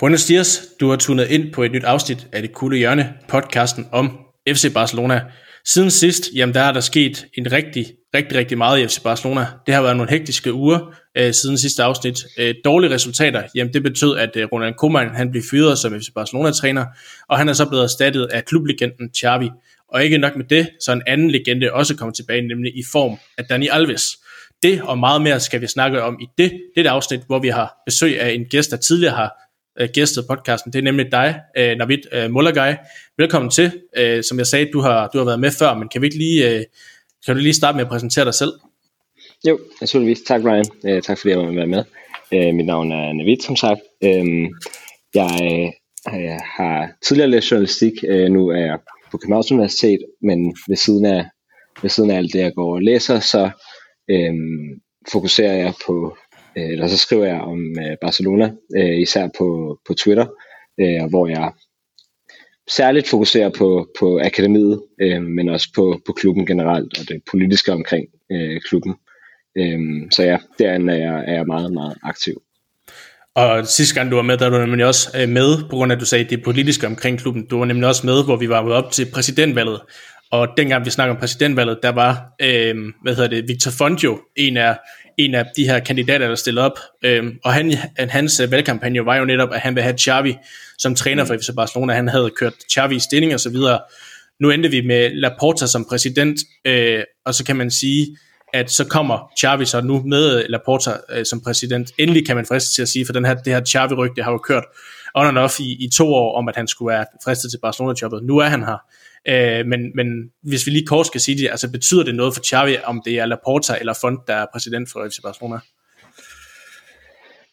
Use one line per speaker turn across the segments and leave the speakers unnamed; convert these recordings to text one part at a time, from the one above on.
Buenos dias, du har tunet ind på et nyt afsnit af Det Kulde Hjørne, podcasten om FC Barcelona. Siden sidst, jamen der er der sket en rigtig, rigtig, rigtig meget i FC Barcelona. Det har været nogle hektiske uger øh, siden sidste afsnit. Øh, dårlige resultater, jamen det betød, at øh, Ronald Koeman han blev fyret som FC Barcelona-træner, og han er så blevet erstattet af klublegenden Xavi. Og ikke nok med det, så en anden legende også kommer tilbage, nemlig i form af Dani Alves. Det og meget mere skal vi snakke om i det, det afsnit, hvor vi har besøg af en gæst, der tidligere har øh, gæstet podcasten. Det er nemlig dig, øh, Navid øh, Mullergej. Velkommen til. Øh, som jeg sagde, du har, du har været med før, men kan vi ikke lige, øh, kan du lige starte med at præsentere dig selv?
Jo, naturligvis. Tak, Ryan. Øh, tak fordi jeg var med. Øh, mit navn er Navid, som sagt. Øh, jeg øh, har tidligere læst journalistik. Øh, nu er jeg på Københavns Universitet, men ved siden af, ved siden af alt det, jeg går og læser, så øh, fokuserer jeg på Øh, eller så skriver jeg om øh, Barcelona, øh, især på, på Twitter, øh, hvor jeg særligt fokuserer på, på akademiet, øh, men også på, på klubben generelt, og det politiske omkring øh, klubben. Øh, så ja, derinde er jeg, er jeg meget, meget aktiv.
Og sidste gang du var med, der var du nemlig også øh, med, på grund af at du sagde det politiske omkring klubben. Du var nemlig også med, hvor vi var op til præsidentvalget. Og dengang vi snakker om præsidentvalget, der var, øh, hvad hedder det, Victor Fangio, en af en af de her kandidater, der stillede op. Øhm, og han, hans øh, valgkampagne var jo netop, at han ville have Xavi som træner for FC Barcelona. Han havde kørt Xavi i stilling og så videre. Nu endte vi med Laporta som præsident, øh, og så kan man sige, at så kommer Xavi så nu med Laporta øh, som præsident. Endelig kan man friste til at sige, for den her, det her Xavi-rygte har jo kørt on and off i, i to år, om at han skulle være fristet til Barcelona-jobbet. Nu er han her. Øh, men, men hvis vi lige kort skal sige det, altså betyder det noget for Xavi, om det er Laporta eller Font, der er præsident for FC Barcelona?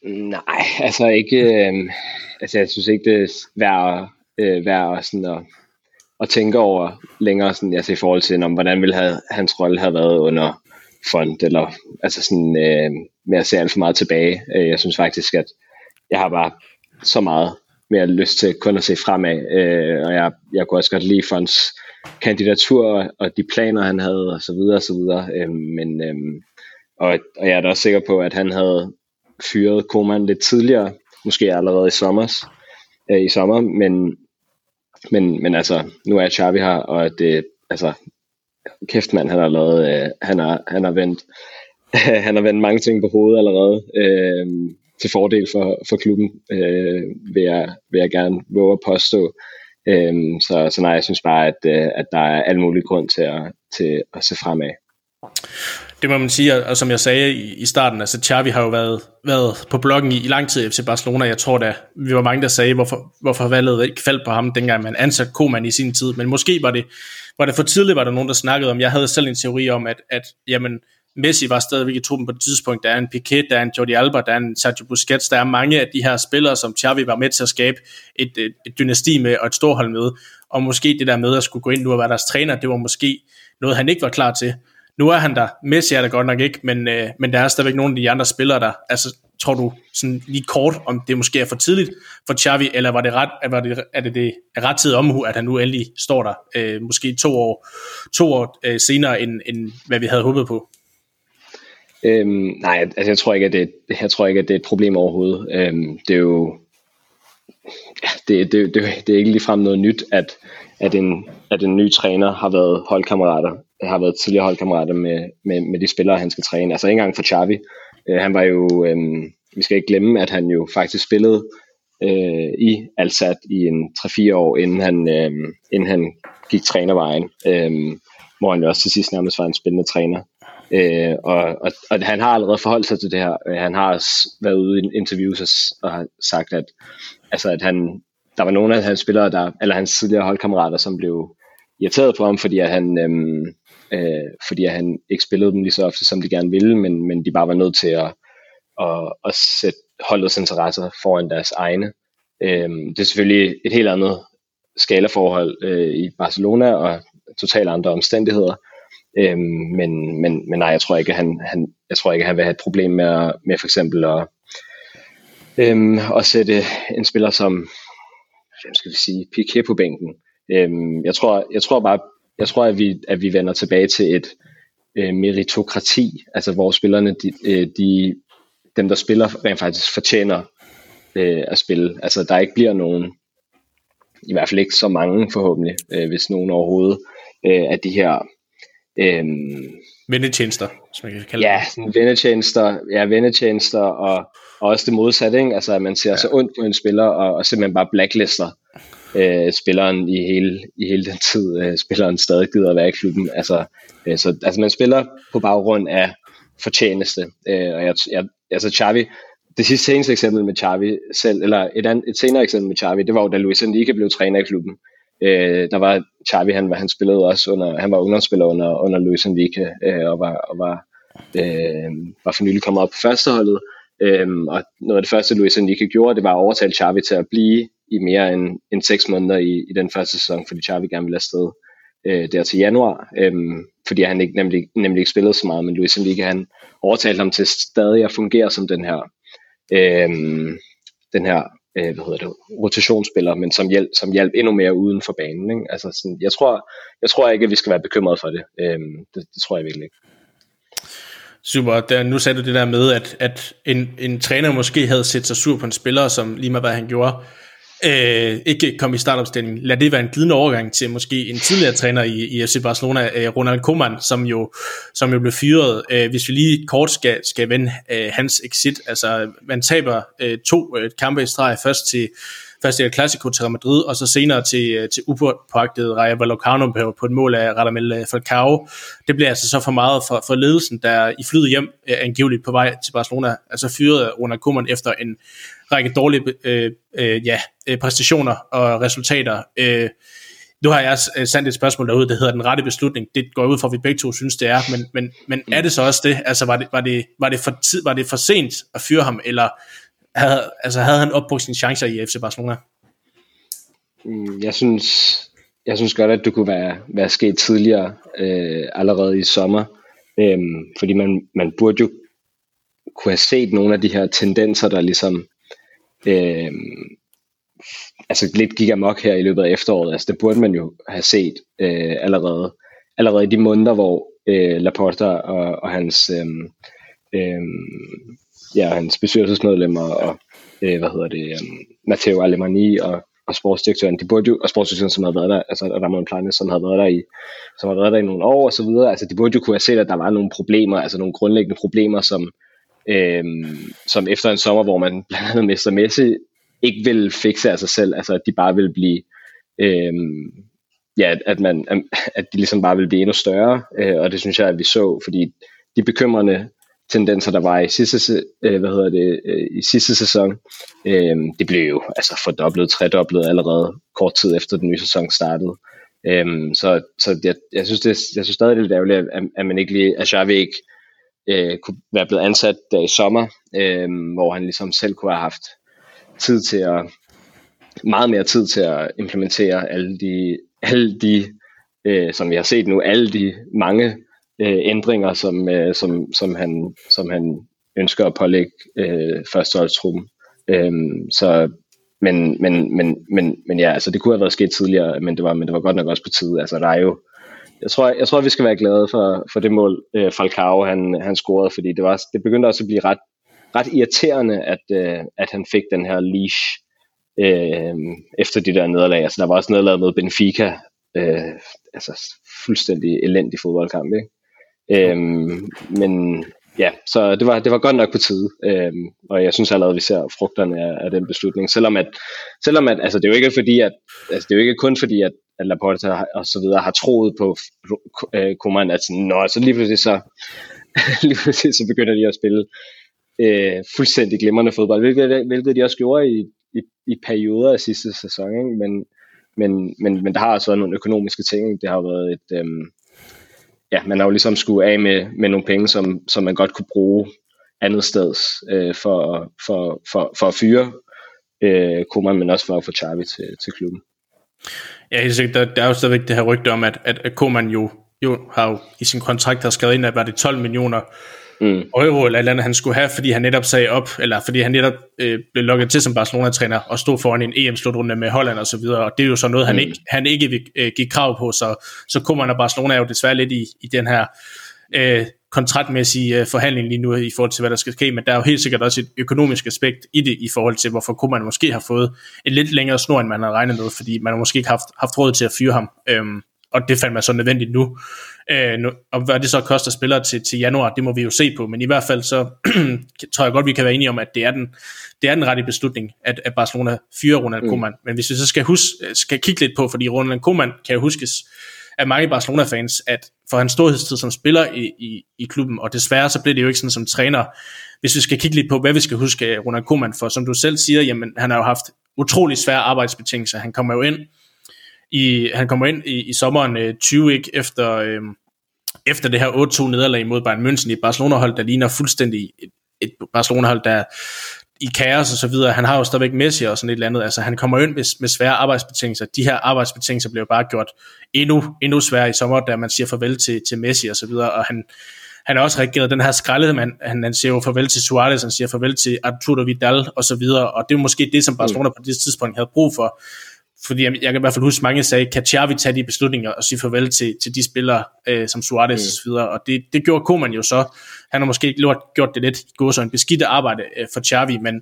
Nej, altså ikke, øh, altså jeg synes ikke, det er værd, øh, værd sådan at, at tænke over længere, sådan, altså i forhold til, om, hvordan ville have, hans rolle have været under Font, eller altså sådan, øh, med at se alt for meget tilbage. Øh, jeg synes faktisk, at jeg har bare så meget mere lyst til kun at se fremad, øh, og jeg, jeg kunne også godt lide Fons kandidatur og de planer, han havde, og så videre, og så videre. Øh, men, øh, og, og jeg er da også sikker på, at han havde fyret Koman lidt tidligere, måske allerede i sommer, øh, i sommer, men, men, men altså, nu er Xavi her, og det, altså, kæft mand, han har lavet, øh, han har, han har vendt, han har vendt mange ting på hovedet allerede. Øh, til fordel for, for klubben, øh, vil, jeg, vil jeg gerne våge at påstå. Øh, så, så nej, jeg synes bare, at, øh, at der er al mulig grund til at, til at se fremad.
Det må man sige, og som jeg sagde i, i starten, altså Xavi har jo været, været på bloggen i, i lang tid i FC Barcelona. Jeg tror da, vi var mange, der sagde, hvorfor, hvorfor valget ikke faldt på ham, dengang man ansatte Koeman i sin tid. Men måske var det, var det for tidligt, var der nogen, der snakkede om. Jeg havde selv en teori om, at, at jamen, Messi var stadigvæk i truppen på det tidspunkt. Der er en Piquet, der er en Jordi Alba, der er en Sergio Busquets. Der er mange af de her spillere, som Xavi var med til at skabe et, et, et dynasti med og et storhold med. Og måske det der med at skulle gå ind nu og være deres træner, det var måske noget, han ikke var klar til. Nu er han der. Messi er der godt nok ikke, men, øh, men der er stadigvæk nogle af de andre spillere der. Altså, tror du sådan lige kort, om det måske er for tidligt for Xavi, eller var det ret, var det, er det, det er ret tid omhu, at han nu endelig står der, øh, måske to år, to år øh, senere, end, end hvad vi havde håbet på?
Øhm, nej, altså jeg tror ikke, at det, jeg tror ikke, at det er et problem overhovedet. Øhm, det er jo ja, det, det, det, det er ikke ligefrem noget nyt, at, at, en, at en ny træner har været holdkammerater, har været tidligere holdkammerater med, med, med de spillere, han skal træne. Altså ikke engang for Xavi. Øh, han var jo, øh, vi skal ikke glemme, at han jo faktisk spillede øh, i Alsat i en 3-4 år, inden han, øh, inden han gik trænervejen, øh, hvor han jo også til sidst nærmest var en spændende træner. Øh, og, og, og han har allerede forholdt sig til det her. Øh, han har også været ude i interviews og, og har sagt, at, altså, at han, der var nogle af hans spillere, der, eller hans tidligere holdkammerater, som blev irriteret på ham, fordi at han, øhm, øh, fordi at han ikke spillede dem lige så ofte, som de gerne ville, men, men de bare var nødt til at, at, at sætte holdets interesser foran deres egne. Øh, det er selvfølgelig et helt andet skalaforhold øh, i Barcelona og totalt andre omstændigheder, Øhm, men, men, men nej, jeg tror ikke, at han, han, jeg tror ikke, at han vil have et problem med, med for eksempel at, øhm, at sætte en spiller som, hvem skal vi sige, Piqué på bænken. Øhm, jeg tror, jeg tror bare, jeg tror, at vi, at vi vender tilbage til et øh, meritokrati, altså hvor spillerne, de, øh, de, dem der spiller, rent faktisk fortjener øh, at spille. Altså der ikke bliver nogen, i hvert fald ikke så mange forhåbentlig, øh, hvis nogen overhovedet, øh, af de her
øh, Vennetjenester, som jeg kan kalde
ja, det. vennetjenester, ja, vennetjenester og, og også det modsatte, ikke? altså at man ser ja. så ondt på en spiller og, og simpelthen bare blacklister øh, spilleren i hele, i hele den tid, øh, spilleren stadig gider at være i klubben. Altså, øh, så, altså man spiller på baggrund af fortjeneste, øh, og jeg, jeg, altså Xavi, det sidste seneste eksempel med Xavi selv, eller et, andet, et senere eksempel med Xavi, det var jo da Luis Enrique blev træner i klubben. Øh, der var Xavi, han, han spillede også under, han var ungdomsspiller under, under Luis Enrique, øh, og var, og var, øh, var for nylig kommet op på førsteholdet. Øh, og noget af det første, Luis Enrique gjorde, det var at overtale Xavi til at blive i mere end, end 6 måneder i, i den første sæson, fordi Xavi gerne ville afsted øh, der til januar, øh, fordi han ikke, nemlig, nemlig ikke spillede så meget, men Luis Enrique, han overtalte ham til stadig at fungere som den her, øh, den her øh, hvad hedder det, rotationsspiller, men som hjælp, som hjælp endnu mere uden for banen. Ikke? Altså sådan, jeg, tror, jeg tror ikke, at vi skal være bekymrede for det. Øh, det, det tror jeg virkelig ikke.
Super, der, nu sagde du det der med, at, at en, en træner måske havde set sig sur på en spiller, som lige med hvad han gjorde, øh, ikke kom i startopstillingen. Lad det være en glidende overgang til måske en tidligere træner i, i FC Barcelona, øh, Ronald Koeman, som jo, som jo blev fyret. Øh, hvis vi lige kort skal, skal vende øh, hans exit, altså man taber øh, to øh, kampe i streg, først til først til El Clasico til Real Madrid, og så senere til, øh, til upåagtet Raja Vallecano på, på et mål af Radamel øh, Falcao. Det bliver altså så for meget for, for ledelsen, der i flyet hjem øh, angiveligt på vej til Barcelona, altså fyrede Ronald Koeman efter en række dårlige øh, øh, ja, øh, præstationer og resultater. Øh, nu har jeg øh, sendt et spørgsmål derude, der hedder den rette beslutning. Det går ud fra, at vi begge to synes, det er. Men, men, men er det så også det? Altså, var det, var det, var det, for, tid, var det for sent at fyre ham, eller havde, altså, havde han opbrugt sine chancer i FC Barcelona?
Mm, jeg synes, jeg synes godt, at det kunne være, være sket tidligere, øh, allerede i sommer. Øhm, fordi man, man burde jo kunne have set nogle af de her tendenser, der ligesom øh, altså lidt gik amok her i løbet af efteråret. Altså det burde man jo have set øh, allerede, allerede i de måneder, hvor øh, Laporta og, og hans øh, øh, ja, hans bestyrelsesmedlemmer og øh, hvad hedder det, øh, Matteo Alemani og, og sportsdirektøren, de burde jo, og sportsdirektøren, som havde været der, altså Ramon Planes, som havde været der i, som havde været der i nogle år og så videre, altså de burde jo kunne have set, at der var nogle problemer, altså nogle grundlæggende problemer, som, øh, som efter en sommer, hvor man blandt andet mister Messi, ikke vil fikse af sig selv, altså at de bare vil blive, øh, ja, at, man, at de ligesom bare vil blive endnu større, øh, og det synes jeg, at vi så, fordi de bekymrende tendenser, der var i sidste, øh, hvad hedder det, øh, i sidste sæson, øh, det blev jo altså fordoblet, tredoblet allerede kort tid efter den nye sæson startede. Øh, så så jeg, jeg, synes, det, jeg synes stadig, det er ærgerligt, at, at man ikke lige, at Xavi ikke øh, kunne være blevet ansat der i sommer, øh, hvor han ligesom selv kunne have haft tid til at, meget mere tid til at implementere alle de, alle de øh, som vi har set nu, alle de mange øh, ændringer, som, øh, som, som, han, som han ønsker at pålægge øh, førsteholdstruppen. Øh, så men, men, men, men, men ja, altså det kunne have været sket tidligere, men det var, men det var godt nok også på tide. Altså der er jo, jeg tror, jeg tror, vi skal være glade for, for det mål, øh, Falcao han, han scorede, fordi det, var, det begyndte også at blive ret, ret irriterende, at, øh, at han fik den her leash øh, efter de der nederlag. Altså, der var også nederlag med Benfica, øh, altså fuldstændig elendig fodboldkamp, ikke? Øh, men ja, så det var, det var godt nok på tide, øhm, og jeg synes allerede, at vi ser frugterne af, af den beslutning, selvom at, selvom at altså, det er jo ikke fordi, at, altså, det er jo ikke kun fordi, at at Laporta og så videre har troet på øh, Koeman, at sådan, Nå, så lige pludselig så, lige pludselig så begynder de at spille øh, fuldstændig glimrende fodbold, hvilket, hvilket de også gjorde i, i, i perioder af sidste sæson, ikke? Men, men, men, men der har også været nogle økonomiske ting, det har været et, øhm, ja, man har jo ligesom skulle af med, med nogle penge, som, som man godt kunne bruge andet sted øh, for, for, for, for at fyre øh, Koeman, men også for at få Xavi til, til klubben.
Ja, helt sikkert. Der, der er jo stadigvæk det her rygte om, at, at, at Koeman jo, jo har jo i sin kontrakt har skrevet ind, at var det 12 millioner mm. euro eller et eller andet, han skulle have, fordi han netop sagde op, eller fordi han netop øh, blev lukket til som Barcelona-træner og stod foran en EM-slutrunde med Holland og så videre, og det er jo så noget, han mm. ikke, han ikke vil øh, give krav på, så, så Koeman og Barcelona er jo desværre lidt i, i den her øh, kontraktmæssige uh, forhandling lige nu i forhold til, hvad der skal ske, men der er jo helt sikkert også et økonomisk aspekt i det, i forhold til, hvorfor kunne man måske have fået en lidt længere snor, end man havde regnet med, fordi man har måske ikke haft, haft råd til at fyre ham. Øhm, og det fandt man så nødvendigt nu. Øh, nu. Og hvad det så koster spillere til, til januar, det må vi jo se på, men i hvert fald så tror jeg godt, vi kan være enige om, at det er den, det er den rette beslutning, at, at Barcelona fyrer Ronald mm. Koeman. Men hvis vi så skal, huske, skal kigge lidt på, fordi Ronald Koeman kan jo huskes af mange Barcelona-fans, at for hans storhedstid som spiller i, i, i klubben, og desværre så blev det jo ikke sådan som træner, hvis vi skal kigge lidt på, hvad vi skal huske Ronald Koeman for, som du selv siger, jamen han har jo haft utrolig svære arbejdsbetingelser. Han kommer jo ind i, han kommer ind i, i sommeren øh, 20 ikke, efter, øh, efter det her 8-2 nederlag mod Bayern München i Barcelona-hold, der ligner fuldstændig et, et Barcelona-hold, der i kaos og så videre. Han har jo stadigvæk Messi og sådan et eller andet. Altså han kommer ind med, med svære arbejdsbetingelser. De her arbejdsbetingelser bliver bare gjort endnu, endnu sværere i sommer, da man siger farvel til, til Messi og så videre. Og han, han har også reageret den her skraldede mand. Han, han siger jo farvel til Suarez, han siger farvel til Arturo Vidal og så videre. Og det er måske det, som Barcelona på det tidspunkt havde brug for fordi jeg, jeg kan i hvert fald huske, mange sagde, kan Xavi tage de beslutninger og sige farvel til, til de spillere, øh, som Suarez mm. og så videre, og det, det gjorde Koeman jo så. Han har måske gjort, gjort det lidt gået så en beskidt arbejde øh, for Xavi, men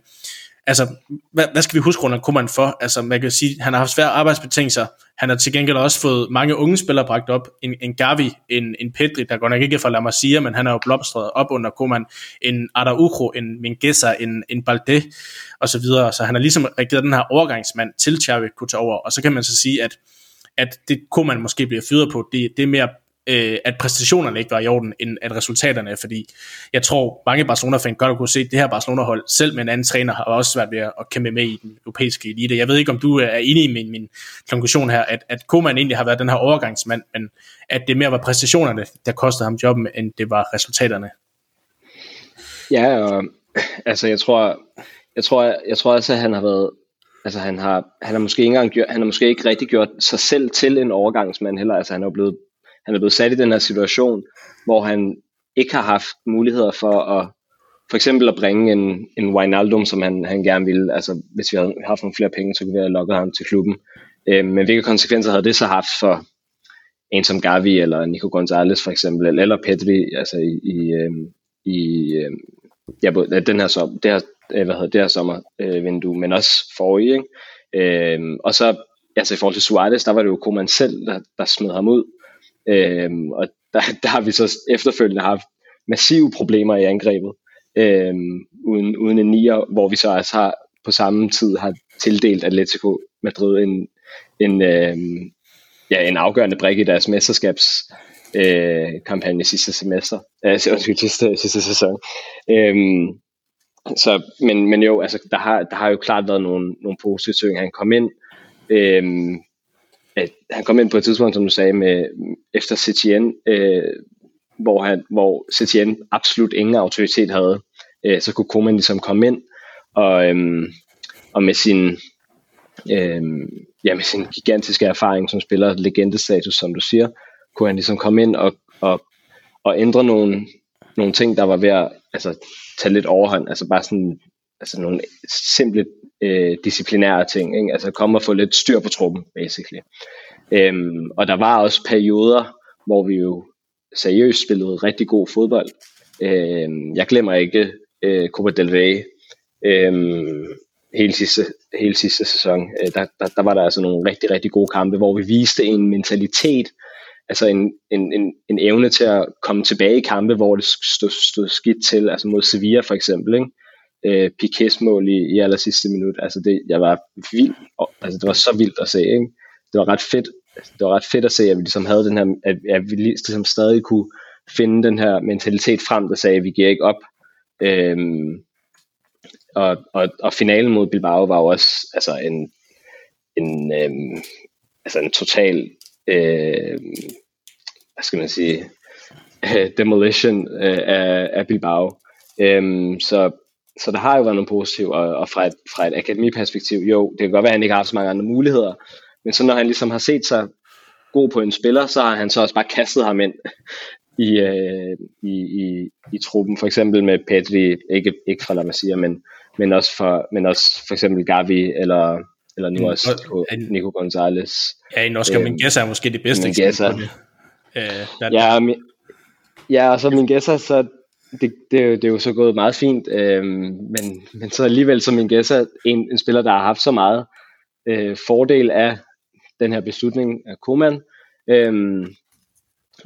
altså, hvad, hvad skal vi huske Ronald Koeman for? Altså, man kan sige, han har haft svære arbejdsbetingelser. Han har til gengæld også fået mange unge spillere bragt op. En, en Gavi, en, en Pedri, der går nok ikke fra La Masia, men han har jo blomstret op under Koeman. En Araujo, en Mingueza, en, en Balde, og så videre. Så han har ligesom regeret den her overgangsmand til Xavi kunne tage over. Og så kan man så sige, at at det kunne man måske blive fyret på, det, det er mere øh, at præstationerne ikke var i orden, end at resultaterne, fordi jeg tror, mange Barcelona-fans godt kunne se, at det her Barcelona-hold, selv med en anden træner, har også svært ved at kæmpe med i den europæiske elite. Jeg ved ikke, om du er enig i min, min konklusion her, at, at Koeman egentlig har været den her overgangsmand, men at det mere var præstationerne, der kostede ham jobben, end det var resultaterne.
Ja, og altså jeg tror, jeg tror, jeg tror også, at han har været, altså han har, han har måske ikke engang gjort, han har måske ikke rigtig gjort sig selv til en overgangsmand heller, altså han er blevet han er blevet sat i den her situation, hvor han ikke har haft muligheder for at for eksempel at bringe en, en Wijnaldum, som han, han gerne ville. Altså, hvis vi havde haft nogle flere penge, så kunne vi have lukket ham til klubben. Øh, men hvilke konsekvenser havde det så haft for en som Gavi, eller Nico Gonzalez for eksempel, eller Pedri, altså i, i, øh, i øh, ja, både den her, som, det her, øh, hvad hedder, det her sommervindue, øh, men også forrige. Ikke? Øh, og så altså i forhold til Suarez, der var det jo Koeman selv, der, der smed ham ud. Øhm, og der, der har vi så efterfølgende haft massive problemer i angrebet, øhm, uden, uden en nier, hvor vi så altså har på samme tid har tildelt Atletico Madrid en, en, øhm, ja, en afgørende brik i deres mesterskabs øh, kampagne sidste semester, øh, undskyld, sidste, sidste sæson. Øhm, så, men, men jo, altså, der har, der har jo klart været nogle, nogle positive ting. Han kom ind, øhm, at han kom ind på et tidspunkt, som du sagde, med, efter CTN, øh, hvor, han, hvor CTN absolut ingen autoritet havde. Øh, så kunne Koeman ligesom komme ind, og, øh, og med sin, øh, ja, med sin gigantiske erfaring som spiller, legendestatus, som du siger, kunne han ligesom komme ind og, og, og ændre nogle, nogle ting, der var ved at altså, tage lidt overhånd. Altså bare sådan altså nogle simple øh, disciplinære ting. Ikke? Altså komme og få lidt styr på truppen, basically. Øhm, og der var også perioder, hvor vi jo seriøst spillede rigtig god fodbold. Øhm, jeg glemmer ikke øh, Copa del Rey øhm, hele, sidste, hele sidste sæson. Øh, der, der, der var der altså nogle rigtig, rigtig gode kampe, hvor vi viste en mentalitet, altså en, en, en, en evne til at komme tilbage i kampe, hvor det stod, stod skidt til, altså mod Sevilla for eksempel, ikke? Øh, Piquets mål i, i aller sidste minut. Altså det, jeg var vild, altså det var så vildt at se, ikke? Det var ret fedt, det var ret fedt at se, at vi ligesom havde den her, at, at vi ligesom stadig kunne finde den her mentalitet frem, der sagde, at vi giver ikke op. Øhm, og, og, og finalen mod Bilbao var jo også altså en, en, øhm, altså en total, øh, hvad skal man sige, demolition øh, af, af Bilbao. Øhm, så så der har jo været nogle positive, og, og fra, et, fra et akademiperspektiv, jo, det kan godt være, at han ikke har så mange andre muligheder, men så når han ligesom har set sig god på en spiller, så har han så også bare kastet ham ind i, øh, i, i, i truppen, for eksempel med Pedri, ikke, ikke fra La Masia, men, men, også for, men også for eksempel Gavi, eller, eller nu mm, også Nico, Nico Gonzalez.
Ja, en Oscar øh, Mingueza er måske det bedste
Mingueza.
eksempel
Øh, ja, Ja, og så min gæsser, så det, det, det er jo så gået meget fint, øh, men, men så alligevel som min gæst er en, en spiller, der har haft så meget øh, fordel af den her beslutning af Koman, øh,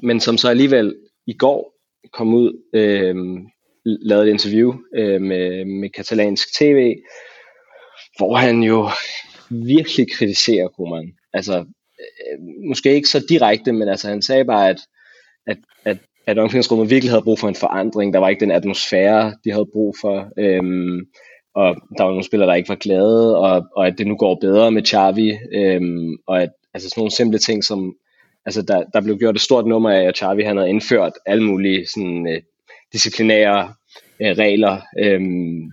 men som så alligevel i går kom ud, øh, lavede et interview øh, med, med katalansk tv, hvor han jo virkelig kritiserer Koman. Altså, øh, måske ikke så direkte, men altså han sagde bare, at, at, at, at omklædningsrummet virkelig havde brug for en forandring. Der var ikke den atmosfære, de havde brug for. Øhm, og der var nogle spillere, der ikke var glade, og, og at det nu går bedre med Xavi, øhm, og at altså sådan nogle simple ting som, altså der, der blev gjort et stort nummer af, at Xavi han havde indført alle mulige sådan, øh, disciplinære øh, regler, øhm,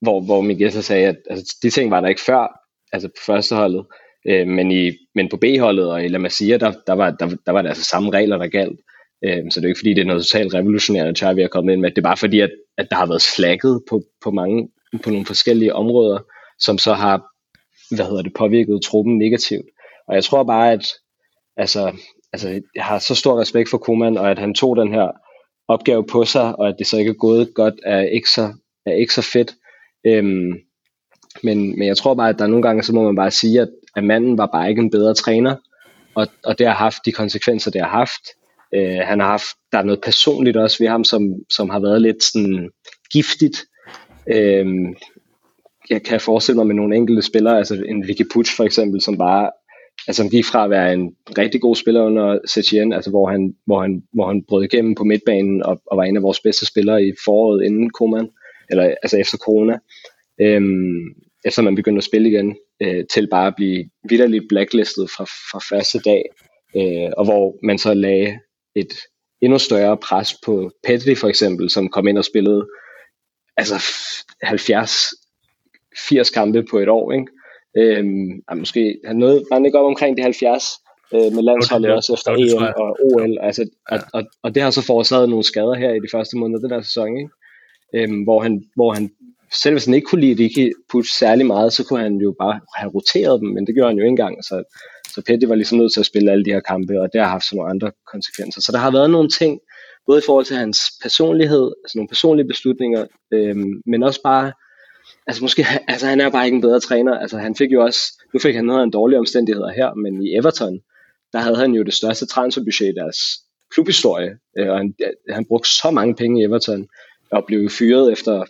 hvor, hvor Miguel så sagde, at altså, de ting var der ikke før, altså på førsteholdet, øh, men, i, men på B-holdet og i La Masia, der, der, var, der, der var det altså samme regler, der galt. Øh, så det er ikke fordi, det er noget totalt revolutionerende at vi er kommet ind med. Det er bare fordi, at, at der har været slagget på, på, mange, på nogle forskellige områder, som så har hvad hedder det, påvirket truppen negativt. Og jeg tror bare, at altså, altså, jeg har så stor respekt for Koeman, og at han tog den her opgave på sig, og at det så ikke er gået godt, er ikke så, er ikke så fedt. Øhm, men, men jeg tror bare, at der nogle gange, så må man bare sige, at, at manden var bare ikke en bedre træner, og, og det har haft de konsekvenser, det har haft. Øh, han har haft, der er noget personligt også ved ham, som, som har været lidt sådan giftigt. Øh, jeg kan forestille mig med nogle enkelte spillere, altså en Vicky Puch for eksempel, som bare altså, som gik fra at være en rigtig god spiller under Setien, altså hvor han, hvor han, hvor han brød igennem på midtbanen og, og var en af vores bedste spillere i foråret inden Koman, eller altså efter corona, øhm, efter man begyndte at spille igen, øh, til bare at blive vidderligt blacklistet fra, fra første dag, øh, og hvor man så lagde et endnu større pres på Petri for eksempel, som kom ind og spillede altså 70 80 kampe på et år, ikke? Øhm, ja, måske han nåede bare ikke op omkring de 70 øh, med landsholdet okay, også efter EM og OL, altså, ja. og, og, og det har så forårsaget nogle skader her i de første måneder af den der sæson, ikke? Øhm, hvor, han, hvor han selv hvis han ikke kunne lide Ricky Puch særlig meget, så kunne han jo bare have roteret dem, men det gjorde han jo ikke engang, så, så Petty var ligesom nødt til at spille alle de her kampe, og det har haft sådan nogle andre konsekvenser. Så der har været nogle ting, både i forhold til hans personlighed, altså nogle personlige beslutninger, øhm, men også bare, altså måske, altså han er bare ikke en bedre træner, altså han fik jo også, nu fik han noget af en dårlig omstændigheder her, men i Everton, der havde han jo det største transferbudget i deres klubhistorie, øh, og han, han brugte så mange penge i Everton, og blev fyret efter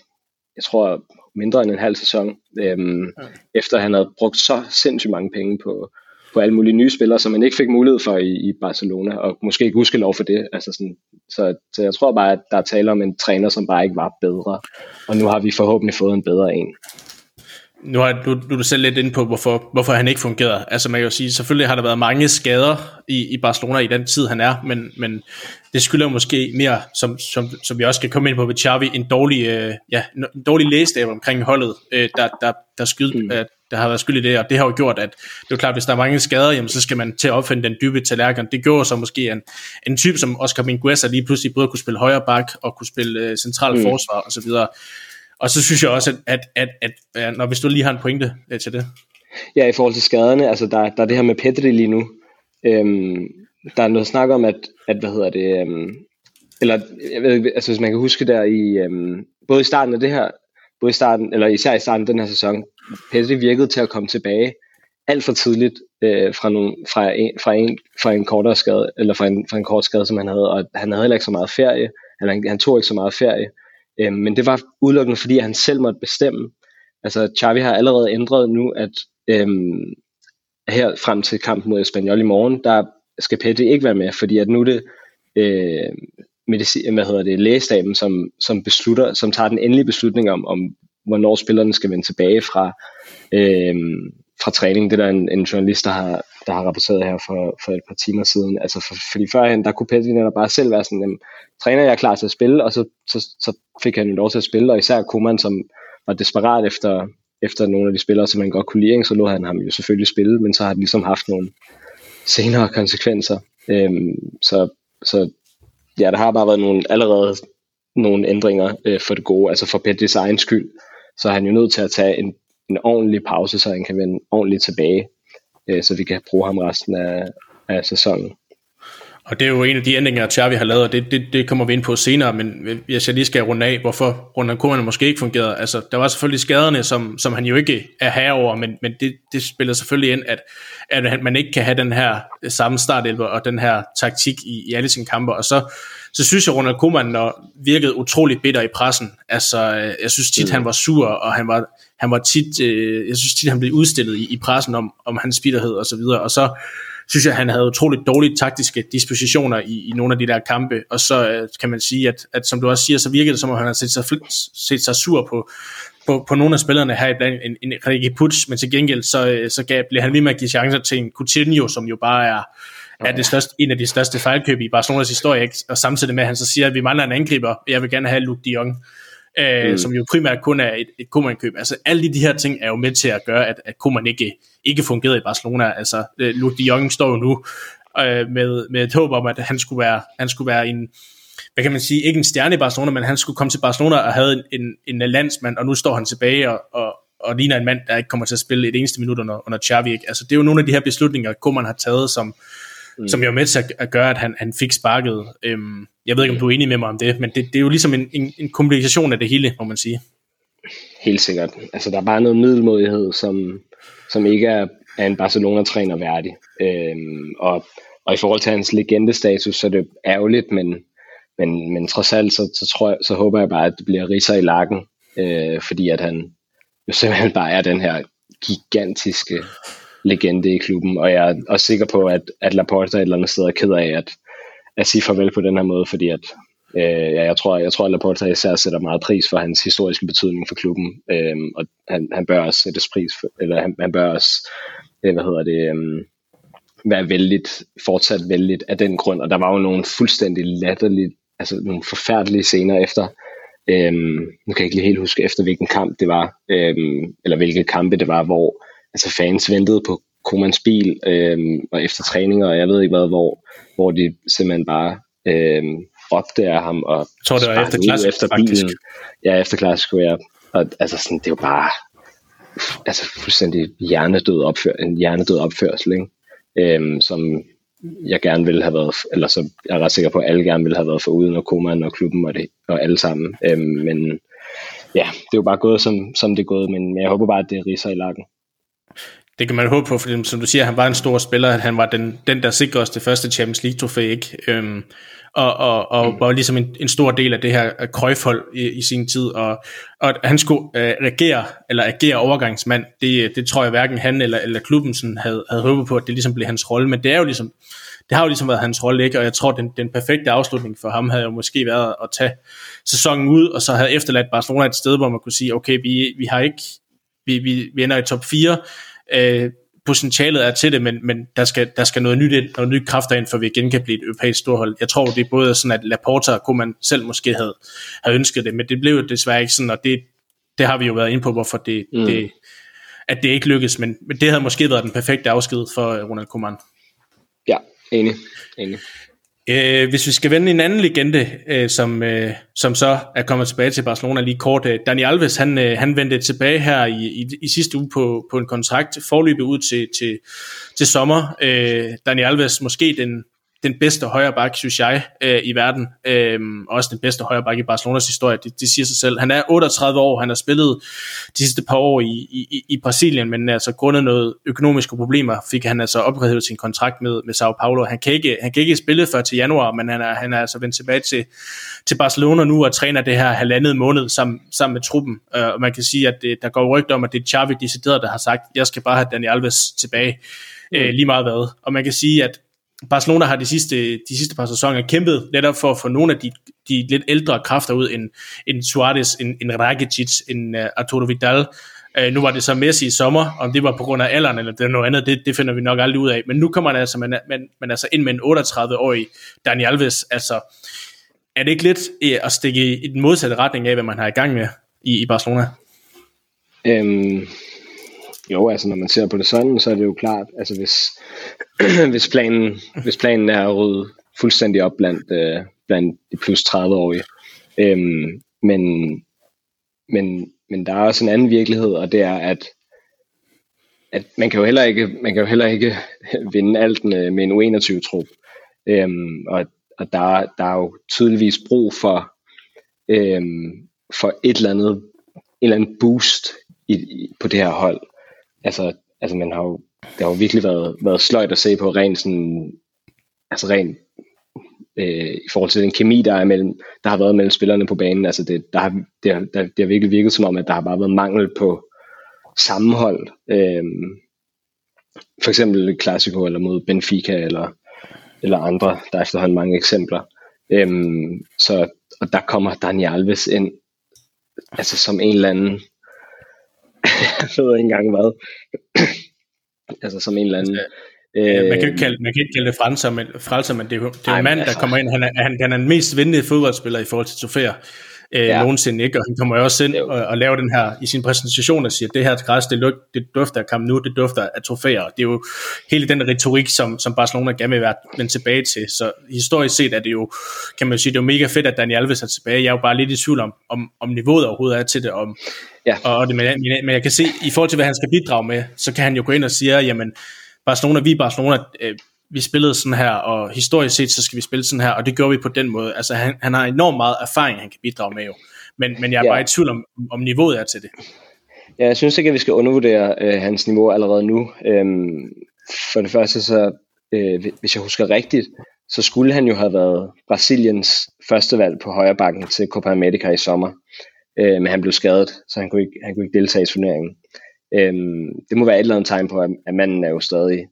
jeg tror, mindre end en halv sæson, øhm, ja. efter han havde brugt så sindssygt mange penge på, på alle mulige nye spillere, som man ikke fik mulighed for i, i Barcelona, og måske ikke huske lov for det. Altså sådan, så, så jeg tror bare, at der er tale om en træner, som bare ikke var bedre, og nu har vi forhåbentlig fået en bedre en
nu har du, du er selv lidt inde på, hvorfor, hvorfor han ikke fungerede. Altså man kan jo sige, selvfølgelig har der været mange skader i, i Barcelona i den tid, han er, men, men det skylder måske mere, som, som, som vi også skal komme ind på ved Xavi, en dårlig, øh, ja, en dårlig lægestab omkring holdet, øh, der, der, der, skyld, mm. øh, der har været skyld i det, og det har jo gjort, at det er klart, hvis der er mange skader, jamen, så skal man til at opfinde den dybe tallerken. Det gjorde så måske en, en type som Oscar Mingueza lige pludselig både kunne spille højre bak og kunne spille øh, central mm. forsvar osv., og så synes jeg også, at, at, at, at, at når hvis du lige har en pointe øh, til det.
Ja, i forhold til skaderne, altså der, der er det her med Petri lige nu. Øhm, der er noget snak om, at, at hvad hedder det, øhm, eller jeg ved altså hvis man kan huske der i, øhm, både i starten af det her, både i starten, eller især i starten af den her sæson, Petri virkede til at komme tilbage alt for tidligt øh, fra, nogle, fra, en, fra, en, fra en kortere skade, eller fra en, fra en kort skade, som han havde, og han havde heller ikke så meget ferie, eller han, han tog ikke så meget ferie, Øhm, men det var udelukkende fordi, han selv måtte bestemme. Altså Xavi har allerede ændret nu, at øhm, her frem til kampen mod Espanyol i morgen, der skal Petty ikke være med, fordi at nu er det øh, medicin, hvad hedder det, lægestaben, som, som, beslutter, som tager den endelige beslutning om, om hvornår spillerne skal vende tilbage fra, øh, fra træning. Det er der en, en journalist, der har, der har rapporteret her for, for et par timer siden. Altså for, fordi førhen, der kunne Petty netop bare selv være sådan, jamen, træner jeg er klar til at spille, og så, så, så fik han jo lov til at spille, og især Koeman, som var desperat efter, efter nogle af de spillere, som man godt kunne lide, så lå han ham jo selvfølgelig spille, men så har det ligesom haft nogle senere konsekvenser. Øhm, så, så ja, der har bare været nogle, allerede nogle ændringer øh, for det gode, altså for Pettis egen skyld, så er han jo nødt til at tage en, en ordentlig pause, så han kan vende ordentligt tilbage, øh, så vi kan bruge ham resten af, af sæsonen.
Og det er jo en af de ændringer, Xavi har lavet, og det, det, det kommer vi ind på senere, men hvis jeg lige skal runde af, hvorfor Ronald Koeman måske ikke fungerede. Altså, der var selvfølgelig skaderne, som, som han jo ikke er herover, men, men det, det spiller selvfølgelig ind, at, at man ikke kan have den her samme startelver og den her taktik i, i alle sine kampe. Og så, så synes jeg, Ronald Koeman virkede utrolig bitter i pressen. Altså, jeg synes tit, mm. han var sur, og han var, han var tit, øh, jeg synes tit, han blev udstillet i, i pressen om, om hans bitterhed og så videre. Og så synes jeg, han havde utroligt dårlige taktiske dispositioner i, i nogle af de der kampe, og så øh, kan man sige, at, at som du også siger, så virkede det som om, han har set sig, set sig sur på, på, på nogle af spillerne her, blandt en, en Rikke Puts, men til gengæld så, øh, så gav, blev han lige med at give chancer til en Coutinho, som jo bare er, er det største, en af de største fejlkøb i Barcelonas historie, ikke? og samtidig med, at han så siger, at vi mangler en angriber, jeg vil gerne have Luke de Jong, øh, mm. som jo primært kun er et, et Koeman-køb. Altså alle de, de her ting er jo med til at gøre, at, at Koeman ikke, ikke fungerede i Barcelona. Altså øh, Luke de Jong står jo nu øh, med, med et håb om, at han skulle være, han skulle være en, hvad kan man sige, ikke en stjerne i Barcelona, men han skulle komme til Barcelona og havde en, en, en landsmand, og nu står han tilbage og, og, og ligner en mand, der ikke kommer til at spille et eneste minut under, under Xavi. Ikke? Altså, det er jo nogle af de her beslutninger, Koeman har taget, som, mm. som jo er med til at, at gøre, at han, han fik sparket. Øhm, jeg ved ikke, om du er enig med mig om det, men det, det er jo ligesom en, en, en komplikation af det hele, må man sige.
Helt sikkert. Altså, der er bare noget middelmodighed, som, som ikke er, er en Barcelona-træner værdig. Øhm, og, og i forhold til hans legendestatus, så er det ærgerligt, men, men, men trods alt, så, så, tror jeg, så håber jeg bare, at det bliver riser i lakken, øh, fordi at han jo simpelthen bare er den her gigantiske legende i klubben, og jeg er også sikker på, at, at Laporta et eller andet sted er ked af at, at sige farvel på den her måde, fordi at øh, ja, jeg tror, jeg tror, at Laporta især sætter meget pris for hans historiske betydning for klubben, øh, og han, han bør også sættes pris for, eller han, han bør også, øh, hvad hedder det, øh, være vældigt, fortsat vældigt af den grund, og der var jo nogle fuldstændig latterlige, altså nogle forfærdelige scener efter, øhm, nu kan jeg ikke lige helt huske efter hvilken kamp det var, øhm, eller hvilke kampe det var, hvor altså fans ventede på Komans bil, øhm, og efter træninger, og jeg ved ikke hvad, hvor, hvor de simpelthen bare råbte af ham, og
jeg tror, det var efter klassisk, efter bilen. Faktisk.
Ja, efter klassisk, ja. Og altså sådan, det var bare altså fuldstændig hjernedød opfør, en hjernedød opførsel, ikke? Øhm, som jeg gerne ville have været, eller så jeg er ret sikker på, at alle gerne ville have været for uden og Koman og klubben og, det, og alle sammen. Øhm, men ja, det er jo bare gået, som, som det er gået, men jeg håber bare, at det riser i lakken.
Det kan man håbe på, for som du siger, han var en stor spiller, at han var den, den der sikrede os det første Champions League trofæ, ikke? Øhm, og, og, og mm. var ligesom en, en stor del af det her krøjfhold i, i sin tid, og, og han skulle øh, regere, eller agere overgangsmand, det, det tror jeg hverken han eller, eller klubben sådan havde, havde håbet på, at det ligesom blev hans rolle, men det er jo ligesom, det har jo ligesom været hans rolle, ikke? og jeg tror, den, den perfekte afslutning for ham havde jo måske været at tage sæsonen ud, og så havde efterladt Barcelona et sted, hvor man kunne sige, okay, vi, vi har ikke, vi, vi, vi ender i top 4, øh, potentialet er til det, men, men der, skal, der skal noget nyt ind, noget nyt kræfter ind, for vi igen kan blive et europæisk storhold. Jeg tror, det er både sådan, at Laporta kunne man selv måske have, have ønsket det, men det blev jo desværre ikke sådan, og det, det har vi jo været inde på, hvorfor det, mm. det, at det ikke lykkedes, men, men det havde måske været den perfekte afsked for Ronald Koeman.
Ja, enig. enig.
Øh, hvis vi skal vende en anden legende, øh, som, øh, som så er kommet tilbage til Barcelona lige kort. Øh, Dani Alves, han, øh, han vendte tilbage her i, i, i sidste uge på, på en kontrakt, forløbet ud til, til, til sommer. Øh, Dani Alves, måske den, den bedste højre bak, synes jeg, øh, i verden. Øh, også den bedste højre bak i Barcelonas historie, det, det siger sig selv. Han er 38 år, han har spillet de sidste par år i, i, i Brasilien, men altså grundet noget økonomiske problemer, fik han altså ophævet sin kontrakt med, med Sao Paulo. Han kan, ikke, han kan ikke spille før til januar, men han er, han er altså vendt tilbage til, til Barcelona nu og træner det her halvandet måned sammen, sammen med truppen. Øh, og man kan sige, at det, der går rygter om, at det er Xavi decideret, der har sagt, jeg skal bare have Dani Alves tilbage, øh, lige meget hvad. Og man kan sige, at Barcelona har de sidste, de sidste par sæsoner kæmpet netop for at få nogle af de, de lidt ældre kræfter ud, end, end Suarez, end, end Rakitic, end uh, Arturo Vidal. Uh, nu var det så Messi i sommer, om det var på grund af alderen eller det er noget andet, det, det finder vi nok aldrig ud af. Men nu kommer man altså, man, man, man altså ind med en 38-årig Dani Alves. Altså, er det ikke lidt uh, at stikke i den modsatte retning af, hvad man har i gang med i, i Barcelona?
Øhm, jo, altså når man ser på det sådan, så er det jo klart, altså hvis, hvis, planen, hvis planen er at rydde fuldstændig op blandt, øh, blandt de plus 30-årige. Øhm, men, men, men der er også en anden virkelighed, og det er, at, at man kan jo heller ikke, man kan jo heller ikke vinde alt med, en U21-trup. Øhm, og og der, der er jo tydeligvis brug for, øhm, for et eller andet, en eller andet boost i, i, på det her hold. Altså, altså man har jo, det har jo virkelig været, været sløjt at se på rent sådan, altså rent øh, i forhold til den kemi, der, er mellem, der har været mellem spillerne på banen. Altså det, der har, det, har, der, det har virkelig virket som om, at der har bare været mangel på sammenhold. Øh, for eksempel Clasico eller mod Benfica eller, eller andre. Der er efterhånden mange eksempler. Øh, så, og der kommer Dani Alves ind altså som en eller anden jeg ved ikke engang hvad altså som en eller anden
Øh, man, kan ikke kalde, man kan ikke kalde det frelser, men, frelser, men det er jo, det er jo en mand, altså, der kommer ind. Han er, han, han er den mest vindende fodboldspiller i forhold til trofæer øh, ja. nogensinde. Ikke? Og han kommer jo også ind og, og laver den her i sin præsentation og siger, at det her græs, det, luk, det dufter af kamp nu, det dufter af trofæer. Det er jo hele den retorik, som, som Barcelona gerne vil vende tilbage til. Så historisk set er det jo, kan man sige, det er jo mega fedt, at Daniel Alves er tilbage. Jeg er jo bare lidt i tvivl om, om, om niveauet overhovedet er til det. Om, ja. og det men, men jeg kan se, i forhold til, hvad han skal bidrage med, så kan han jo gå ind og sige, jamen, Barcelona, vi Barcelona, øh, vi spillede sådan her, og historisk set, så skal vi spille sådan her, og det gør vi på den måde. Altså, han, han har enormt meget erfaring, han kan bidrage med jo. Men, men jeg er ja. bare i tvivl om, om niveauet er til det.
Ja, jeg synes ikke, at vi skal undervurdere øh, hans niveau allerede nu. Øhm, for det første, så, øh, hvis jeg husker rigtigt, så skulle han jo have været Brasiliens første valg på højre bakken til Copa America i sommer. Øh, men han blev skadet, så han kunne ikke, han kunne ikke deltage i turneringen. Øhm, det må være et eller andet tegn på, at, at manden er jo stadig,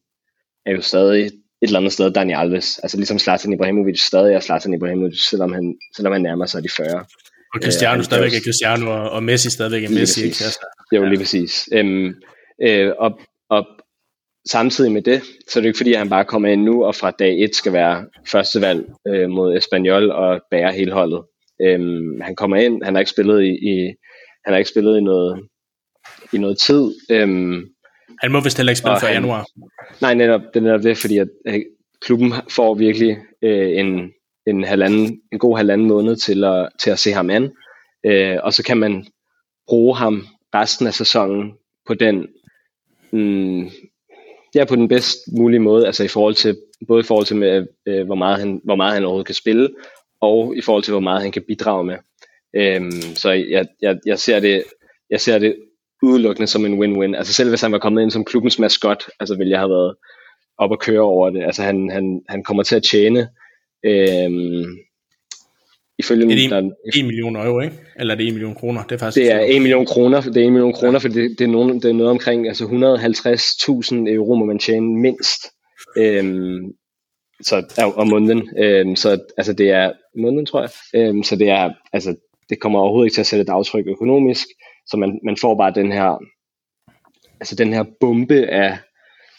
er jo stadig et eller andet sted Dani Alves. Altså ligesom Zlatan Ibrahimovic stadig er Zlatan Ibrahimovic, selvom han, selvom han nærmer sig de 40.
Og Cristiano øh, stadigvæk er Cristiano, og, og Messi stadigvæk er Messi.
Ikke? Altså, jo, lige præcis. Øhm, øh, og, og samtidig med det, så er det ikke fordi, at han bare kommer ind nu, og fra dag 1 skal være førstevalg øh, mod Espanyol og bære hele holdet. Øhm, han kommer ind, han har ikke spillet i, i han har ikke spillet i noget i noget tid. Øhm,
han må vist heller ikke spille for han, januar.
Nej, netop, det er netop det, fordi at, at klubben får virkelig øh, en, en, halvanden, en god halvanden måned til at, til at se ham an. Øh, og så kan man bruge ham resten af sæsonen på den mm, ja, på den bedst mulige måde, altså i forhold til, både i forhold til med, øh, hvor, meget han, hvor meget han overhovedet kan spille, og i forhold til, hvor meget han kan bidrage med. Øhm, så jeg, jeg, jeg, ser det, jeg ser det udelukkende som en win-win. Altså selv hvis han var kommet ind som klubbens maskot, altså ville jeg have været op og køre over det. Altså han, han, han kommer til at tjene øhm,
ifølge det er 1, 1 million euro, ikke? Eller er det 1 million kroner?
Det er faktisk det er 1 million kroner, det er 1 million kroner, ja. for det, det, er nogen, det er noget omkring altså 150.000 euro må man tjene mindst. Øhm, så om måneden. Øhm, så altså det er måneden, tror jeg. Øhm, så det er altså det kommer overhovedet ikke til at sætte et aftryk økonomisk. Så man, man får bare den her, altså den her bombe af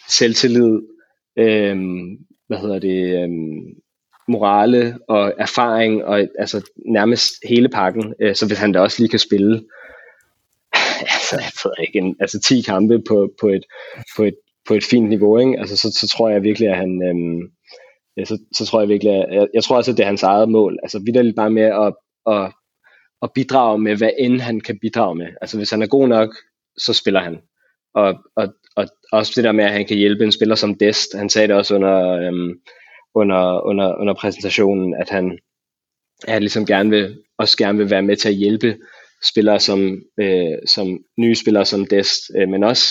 selvtillid, øhm, hvad hedder det, øhm, morale og erfaring, og altså nærmest hele pakken, øh, så hvis han da også lige kan spille, altså jeg ved ikke, en, altså 10 kampe på, på, et, på, et, på et fint niveau, ikke? Altså, så, så tror jeg virkelig, at han, øhm, ja, så, så tror jeg virkelig, at, jeg, jeg tror også, at det er hans eget mål. Altså vidderligt bare med at, at at bidrage med, hvad end han kan bidrage med. Altså hvis han er god nok, så spiller han. Og, og, og også det der med, at han kan hjælpe en spiller som Dest. Han sagde det også under, øhm, under, under, under præsentationen, at han, at han ligesom gerne vil, også gerne vil være med til at hjælpe spillere som, øh, som nye spillere som Dest, øh, men også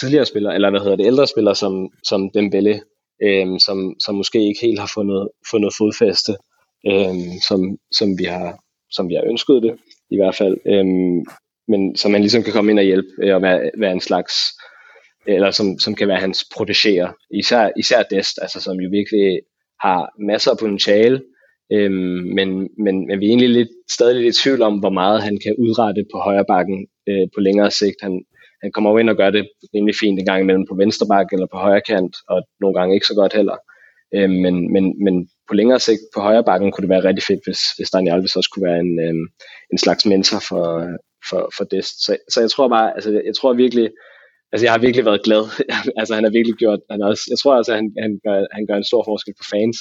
tidligere spillere, eller hvad hedder det, ældre spillere som, som Dembele, øh, som, som måske ikke helt har fundet, fundet fodfæste, øh, som, som vi har, som vi har ønsket det, i hvert fald. Øhm, men som man ligesom kan komme ind og hjælpe øh, og være, være en slags, eller som, som kan være hans protegerer. Især, især Dest, altså som jo virkelig har masser af potentiale, øhm, men, men, men vi er egentlig lidt, stadig lidt i tvivl om, hvor meget han kan udrette på højre bakken øh, på længere sigt. Han, han kommer jo ind og gør det rimelig fint en gang imellem på venstre bakke eller på højre kant, og nogle gange ikke så godt heller. Øh, men, men, men på længere sigt på højre bakken kunne det være rigtig fedt, hvis, hvis Daniel Alves også kunne være en, øh, en slags mentor for, for, for Dest. Så, så jeg tror bare, altså jeg tror virkelig, altså jeg har virkelig været glad. altså han har virkelig gjort, han også, jeg tror altså, han, han, gør, han gør en stor forskel for fans.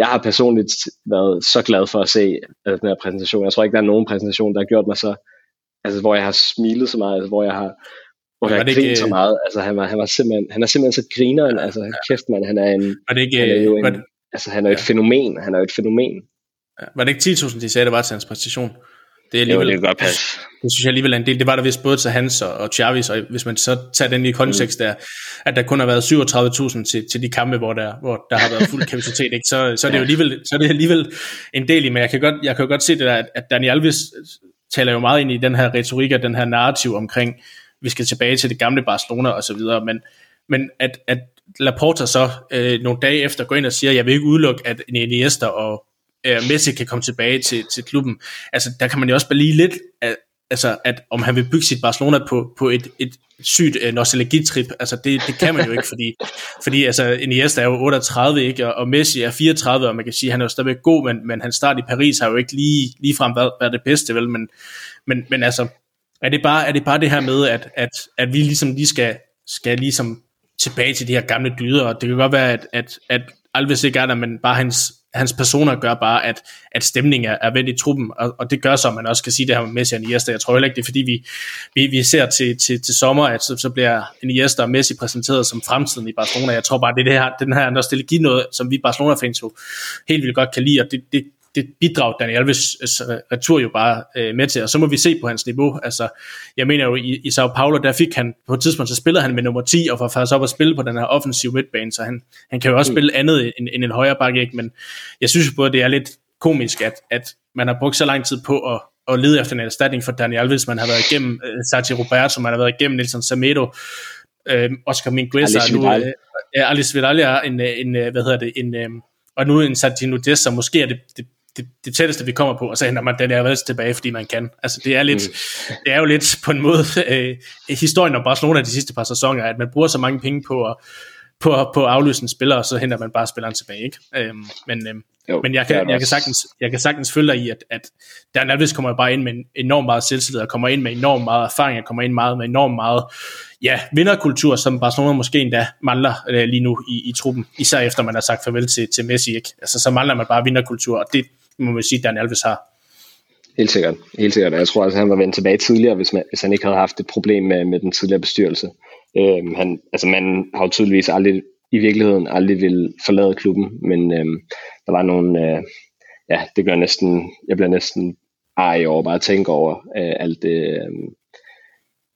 Jeg har personligt været så glad for at se altså, den her præsentation. Jeg tror ikke, der er nogen præsentation, der har gjort mig så, altså hvor jeg har smilet så meget, altså, hvor jeg har, hvor jeg har grint så meget. Altså han var, han var simpelthen, han er simpelthen så grineren, altså kæft mand, han er en,
var det ikke, han er jo en, var,
altså han er jo et fænomen, han er jo et fænomen.
Ja. Var det ikke 10.000, de sagde, det var til hans præstation?
Det er alligevel, jo, det er godt passe.
Det synes jeg alligevel er en del. Det var der vist både til Hans og, og Chavis, og hvis man så tager den i kontekst mm. der, at der kun har været 37.000 til, til de kampe, hvor der, hvor der har været fuld kapacitet, ikke? Så, så, er det jo alligevel, så er det alligevel en del i, men jeg kan godt, jeg kan godt se det der, at, at Daniel Alves taler jo meget ind i den her retorik og den her narrativ omkring, vi skal tilbage til det gamle Barcelona og så videre, men, men at, at Laporta så øh, nogle dage efter går ind og siger, jeg vil ikke udelukke, at Iniesta og øh, Messi kan komme tilbage til, til klubben. Altså, der kan man jo også bare lige lidt, at, altså, at om han vil bygge sit Barcelona på, på et, et sygt øh, nostalgitrip, altså det, det kan man jo ikke, fordi, fordi altså, Iniesta er jo 38, ikke, og, og Messi er 34, og man kan sige, at han er jo stadigvæk god, men, men hans start i Paris har jo ikke lige, lige frem været, været det bedste, vel, men, men, men altså, er det, bare, er det bare det her med, at, at, at vi ligesom lige skal, skal ligesom tilbage til de her gamle dyder, og det kan godt være, at, at, at Alves ikke er der, men bare hans hans personer gør bare, at, at stemningen er, er vendt i truppen, og, og det gør så, at man også kan sige det her med Messi og Iniesta. Jeg tror heller ikke, det er fordi, vi, vi, vi ser til, til, til sommer, at så, så bliver Iniesta og Messi præsenteret som fremtiden i Barcelona. Jeg tror bare, det er det her, den her nostalgi noget, som vi Barcelona-fans jo helt vildt godt kan lide, og det, det, det bidrager Daniel Alves retur jo bare øh, med til, og så må vi se på hans niveau. Altså, jeg mener jo, i, i Sao Paulo, der fik han, på et tidspunkt, så spillede han med nummer 10, og var faktisk op at spille på den her offensive midtbane, så han, han kan jo også mm. spille andet end, end en højre bakke, ikke? men jeg synes jo både, det er lidt komisk, at, at man har brugt så lang tid på at, at lede efter en erstatning for Daniel Alves, man har været igennem uh, Sergio Roberto, man har været igennem Nelson Samedo, uh, Oscar Mingueza,
nu, uh,
Alice Vidal er en, en, hvad hedder det, en, uh, og nu en Santino Dessa, måske er det, det det, det tætteste, vi kommer på, og så henter man den her tilbage, fordi man kan. Altså, det er, lidt, mm. det er jo lidt på en måde øh, historien om Barcelona de sidste par sæsoner, at man bruger så mange penge på at, på, på at afløse en spiller, og så henter man bare spilleren tilbage. Ikke? Øhm, men øhm, jo, men jeg, kan, jeg, kan sagtens, jeg kan sagtens følge dig i, at, at der Alves kommer bare ind med en enormt meget selvtillid, og kommer ind med enormt meget erfaring, og kommer ind meget med enormt meget ja, vinderkultur, som Barcelona måske endda mangler øh, lige nu i, i truppen, især efter man har sagt farvel til, til Messi. Ikke? Altså, så mangler man bare vinderkultur, og det, må man sige, Dan Alves har.
Helt sikkert. Helt sikkert. Jeg tror, at han var vendt tilbage tidligere, hvis, man, hvis han ikke havde haft et problem med, med den tidligere bestyrelse. Øhm, han, altså man har jo tydeligvis aldrig, i virkeligheden aldrig vil forlade klubben, men øhm, der var nogle, øh, ja, det gør næsten, jeg bliver næsten ej over bare at tænke over øh, alt det, øh,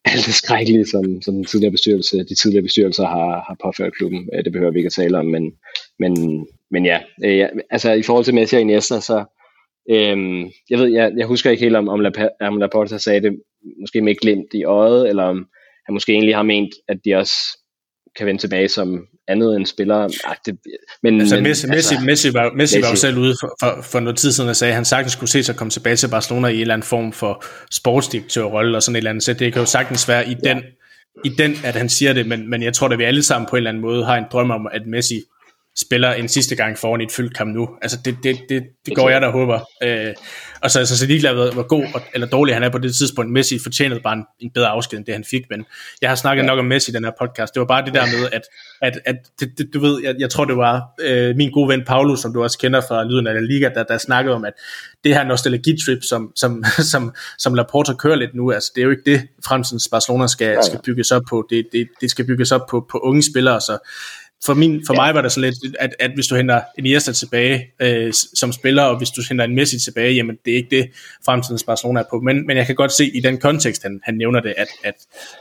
alt det skrækkelige, som, som den tidligere bestyrelse, de tidligere bestyrelser har, har påført klubben. Øh, det behøver vi ikke at tale om, men, men, men ja, øh, altså i forhold til Messi og Iniesta, så øhm, jeg ved, jeg, jeg husker ikke helt om, om, Laporta, om Laporta sagde det måske med glimt i øjet, eller om han måske egentlig har ment, at de også kan vende tilbage som andet end spillere. Ej, det,
men, altså, men, Messi, altså, Messi, var, Messi, Messi var jo selv ude for, for, for noget tid siden og sagde, at han sagtens skulle se sig komme tilbage til Barcelona i en eller anden form for sportsdirektørrolle og sådan et eller andet. Så det kan jo sagtens være i den, ja. i den at han siger det, men, men jeg tror, at vi alle sammen på en eller anden måde har en drøm om, at Messi spiller en sidste gang foran et fyldt kamp nu. Altså det, det, det, det går jeg der håber. Øh, og så, så, så ligeglad, hvor, hvor god eller dårlig han er på det tidspunkt. Messi fortjenede bare en, en bedre afsked, end det han fik, men jeg har snakket ja. nok om Messi i den her podcast. Det var bare det der med, at, at, at det, det, du ved, jeg, jeg tror det var øh, min gode ven Paulus, som du også kender fra Lyden af La Liga, der, der snakkede om, at det her nostalgitrip, som, som, som, som Laporta kører lidt nu, altså det er jo ikke det, fremtidens Barcelona skal, ja, ja. skal bygges op på. Det, det, det skal bygges op på, på unge spillere, så for, min, for ja. mig var det så lidt, at, at hvis du henter Iniesta tilbage øh, som spiller, og hvis du henter en Messi tilbage, jamen det er ikke det, fremtidens Barcelona er på. Men, men jeg kan godt se i den kontekst, han, han nævner det, at, at,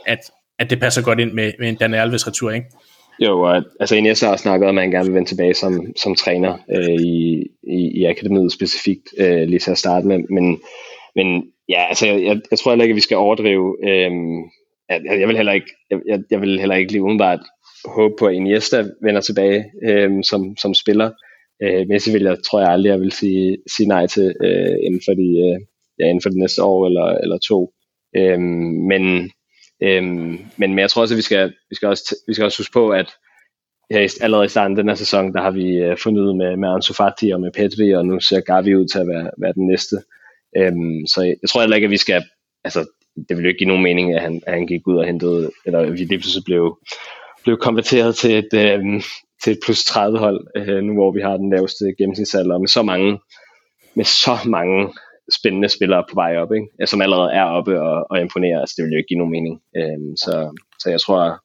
at, at det passer godt ind med, med en Daniel Alves retur, ikke?
Jo, altså Iniesta har snakket om, at han gerne vil vende tilbage som, som træner øh, i, i, i akademiet specifikt, øh, lige til at starte med. Men, men ja, altså jeg, jeg, jeg tror heller ikke, at vi skal overdrive. Øh, jeg, jeg, vil heller ikke, jeg, jeg vil heller ikke lige umiddelbart håbe på, at Iniesta vender tilbage øh, som, som spiller. Øh, Messi vil jeg, tror jeg aldrig, jeg vil sige, sige nej til øh, inden, for de, øh, ja, inden for de næste år eller, eller to. Øh, men, øh, men, men jeg tror også, at vi skal, vi skal, også, vi skal også huske på, at ja, allerede i starten af den her sæson, der har vi øh, fundet med, med Ansu Fati og med Pedri, og nu ser Gavi ud til at være, være den næste. Øhm, så jeg, jeg tror heller ikke, at vi skal, altså det ville jo ikke give nogen mening, at han, at han gik ud og hentede, eller vi lige pludselig blev, blev konverteret til et, øh, til et plus 30 hold, øh, nu hvor vi har den laveste gennemsnitsalder, med så mange, med så mange spændende spillere på vej op, ikke? Ja, som allerede er oppe og, og imponerer. Altså, det vil jo ikke give nogen mening. Øh, så, så jeg tror,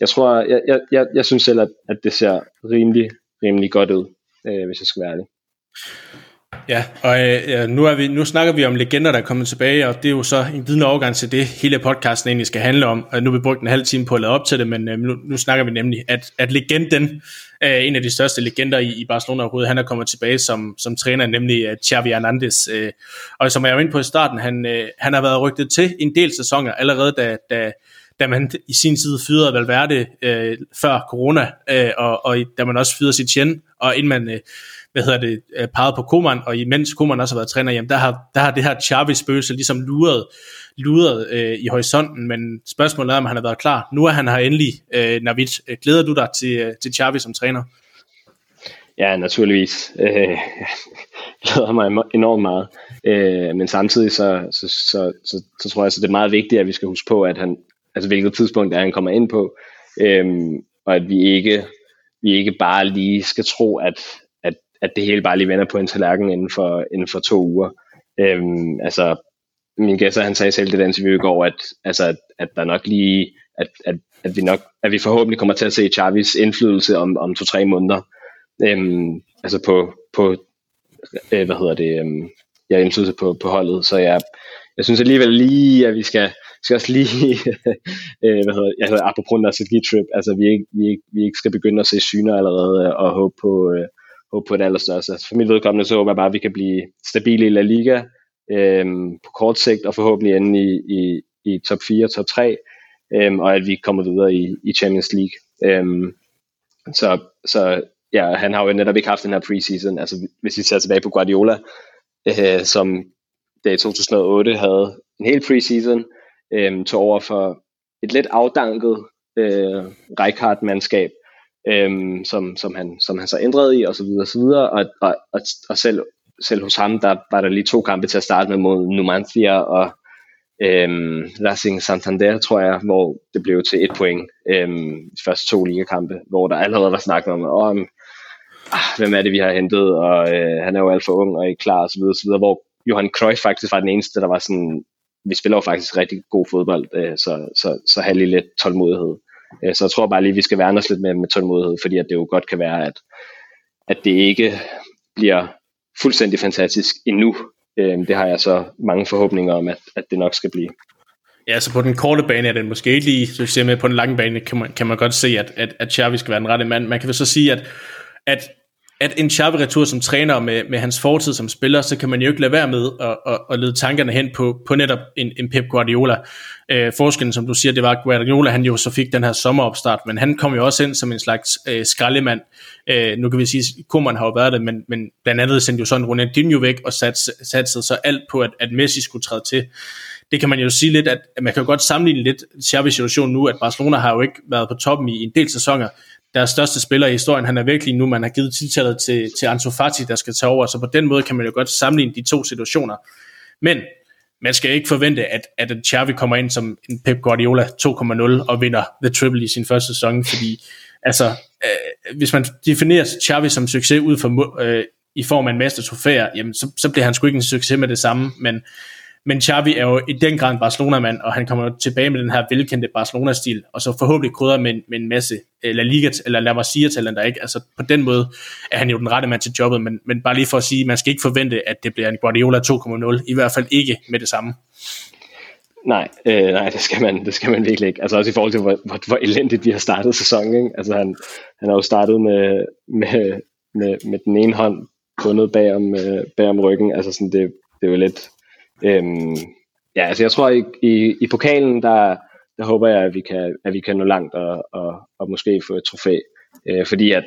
jeg tror, jeg, jeg, jeg, jeg synes selv, at, at det ser rimelig, rimelig godt ud. øh, hvis jeg skal være ærlig.
Ja, og øh, nu, er vi, nu snakker vi om legender, der er kommet tilbage, og det er jo så en vidende overgang til det, hele podcasten egentlig skal handle om. Og nu har vi brugt en halv time på at lade op til det, men øh, nu, nu snakker vi nemlig, at, at legenden, øh, en af de største legender i, i Barcelona overhovedet, han er kommet tilbage som, som træner, nemlig øh, Xavi Hernandez. Øh, og som jeg var inde på i starten, han, øh, han har været rygtet til en del sæsoner, allerede da, da, da man i sin tid fyrede Valverde øh, før corona, øh, og, og da man også fyrede sit tjen, og inden man... Øh, hvad hedder det, øh, peget på Koman, og imens Koman også har været træner, jamen der har, der har det her Xavi-spøgelse ligesom luret, luret øh, i horisonten, men spørgsmålet er, om han har været klar. Nu er han her endelig, øh, Navid. Øh, glæder du dig til, øh, til Xavi som træner?
Ja, naturligvis. Øh, jeg glæder mig enormt meget. Øh, men samtidig så, så, så, så, så tror jeg, at det er meget vigtigt, at vi skal huske på, at han, altså hvilket tidspunkt er han kommer ind på, øh, og at vi ikke, vi ikke bare lige skal tro, at, at det hele bare lige vender på en tallerken inden for, inden for to uger. Øhm, altså, min gæster, han sagde selv det der interview i går, at, altså, at, at der nok lige, at, at, at, vi nok, at vi forhåbentlig kommer til at se Chavis indflydelse om, om to-tre måneder. Øhm, altså på, på øh, hvad hedder det, øhm, jeg ja, indflydelse på, på holdet, så jeg, jeg synes alligevel lige, at vi skal, skal også lige, øh, hvad hedder, altså, apropos nostalgi-trip, altså vi ikke, vi, ikke, vi ikke skal begynde at se syner allerede øh, og håbe på, øh, håbe på det allerstørste. Altså for mit vedkommende så håber jeg bare, at vi kan blive stabile i La Liga øhm, på kort sigt, og forhåbentlig ende i, i, i top 4 top 3, øhm, og at vi kommer videre i, i Champions League. Øhm, så, så ja, han har jo netop ikke haft den her preseason. Altså hvis vi ser tilbage på Guardiola, øh, som der i 2008 havde en hel preseason, øh, tog over for et lidt afdanket øh, Rijkaard-mandskab, øhm, som, som, han, som han så ændrede i, og så videre, og så videre, og, og, og, og selv, selv hos ham, der var der lige to kampe til at starte med mod Numancia og øhm, Racing Santander, tror jeg, hvor det blev til et point. Øhm, de første to ligakampe, hvor der allerede var snakket om, om ah, hvem er det, vi har hentet, og øh, han er jo alt for ung og ikke klar, og så videre, så videre, hvor Johan Cruyff faktisk var den eneste, der var sådan, vi spiller jo faktisk rigtig god fodbold, øh, så, så, så have lige lidt tålmodighed. Øh, så jeg tror bare lige, vi skal værne os lidt med, med tålmodighed, fordi at det jo godt kan være, at, at det ikke bliver fuldstændig fantastisk endnu. Øh, det har jeg så mange forhåbninger om, at, at det nok skal blive.
Ja, så på den korte bane er det måske ikke lige succes med. På den lange bane kan man, kan man godt se, at, at, at Xavi skal være den rette mand. Man kan vel så sige, at, at at en Xavi Retur som træner med, med hans fortid som spiller, så kan man jo ikke lade være med at, at, at lede tankerne hen på, på netop en, en Pep Guardiola. Øh, forskellen, som du siger, det var, at Guardiola han jo så fik den her sommeropstart, men han kom jo også ind som en slags øh, skraldemand. Øh, nu kan vi sige, at Koeman har jo været det, men, men blandt andet sendte jo sådan Ronaldinho væk og satte sat så alt på, at, at Messi skulle træde til det kan man jo sige lidt, at man kan jo godt sammenligne lidt Xavi's situation nu, at Barcelona har jo ikke været på toppen i en del sæsoner, deres største spiller i historien. Han er virkelig nu, man har givet tiltalet til, til Ansu Fati, der skal tage over. Så på den måde kan man jo godt sammenligne de to situationer. Men man skal ikke forvente, at, at Xavi kommer ind som en Pep Guardiola 2.0 og vinder The Triple i sin første sæson, fordi altså, øh, hvis man definerer Xavi som succes ud for, øh, i form af en masse trofæer, jamen så, så bliver han sgu ikke en succes med det samme, men men Xavi er jo i den grad en Barcelona-mand, og han kommer tilbage med den her velkendte Barcelona-stil, og så forhåbentlig krydder med, med en masse eh, La Liga, eller La Masia-talenter, ikke? Altså på den måde er han jo den rette mand til jobbet, men, men bare lige for at sige, man skal ikke forvente, at det bliver en Guardiola 2.0, i hvert fald ikke med det samme.
Nej, øh, nej, det skal man, det skal man virkelig ikke. Altså også i forhold til hvor, hvor, hvor elendigt de har startet sæsonen. Ikke? Altså han, han har jo startet med, med, med, med den ene hånd bundet bag om, øh, bag om ryggen. Altså sådan det, det er jo lidt Øhm, ja, altså jeg tror i, i, i pokalen, der, der håber jeg, at vi kan, at vi kan nå langt og, og, og måske få et trofæ. Øh, fordi at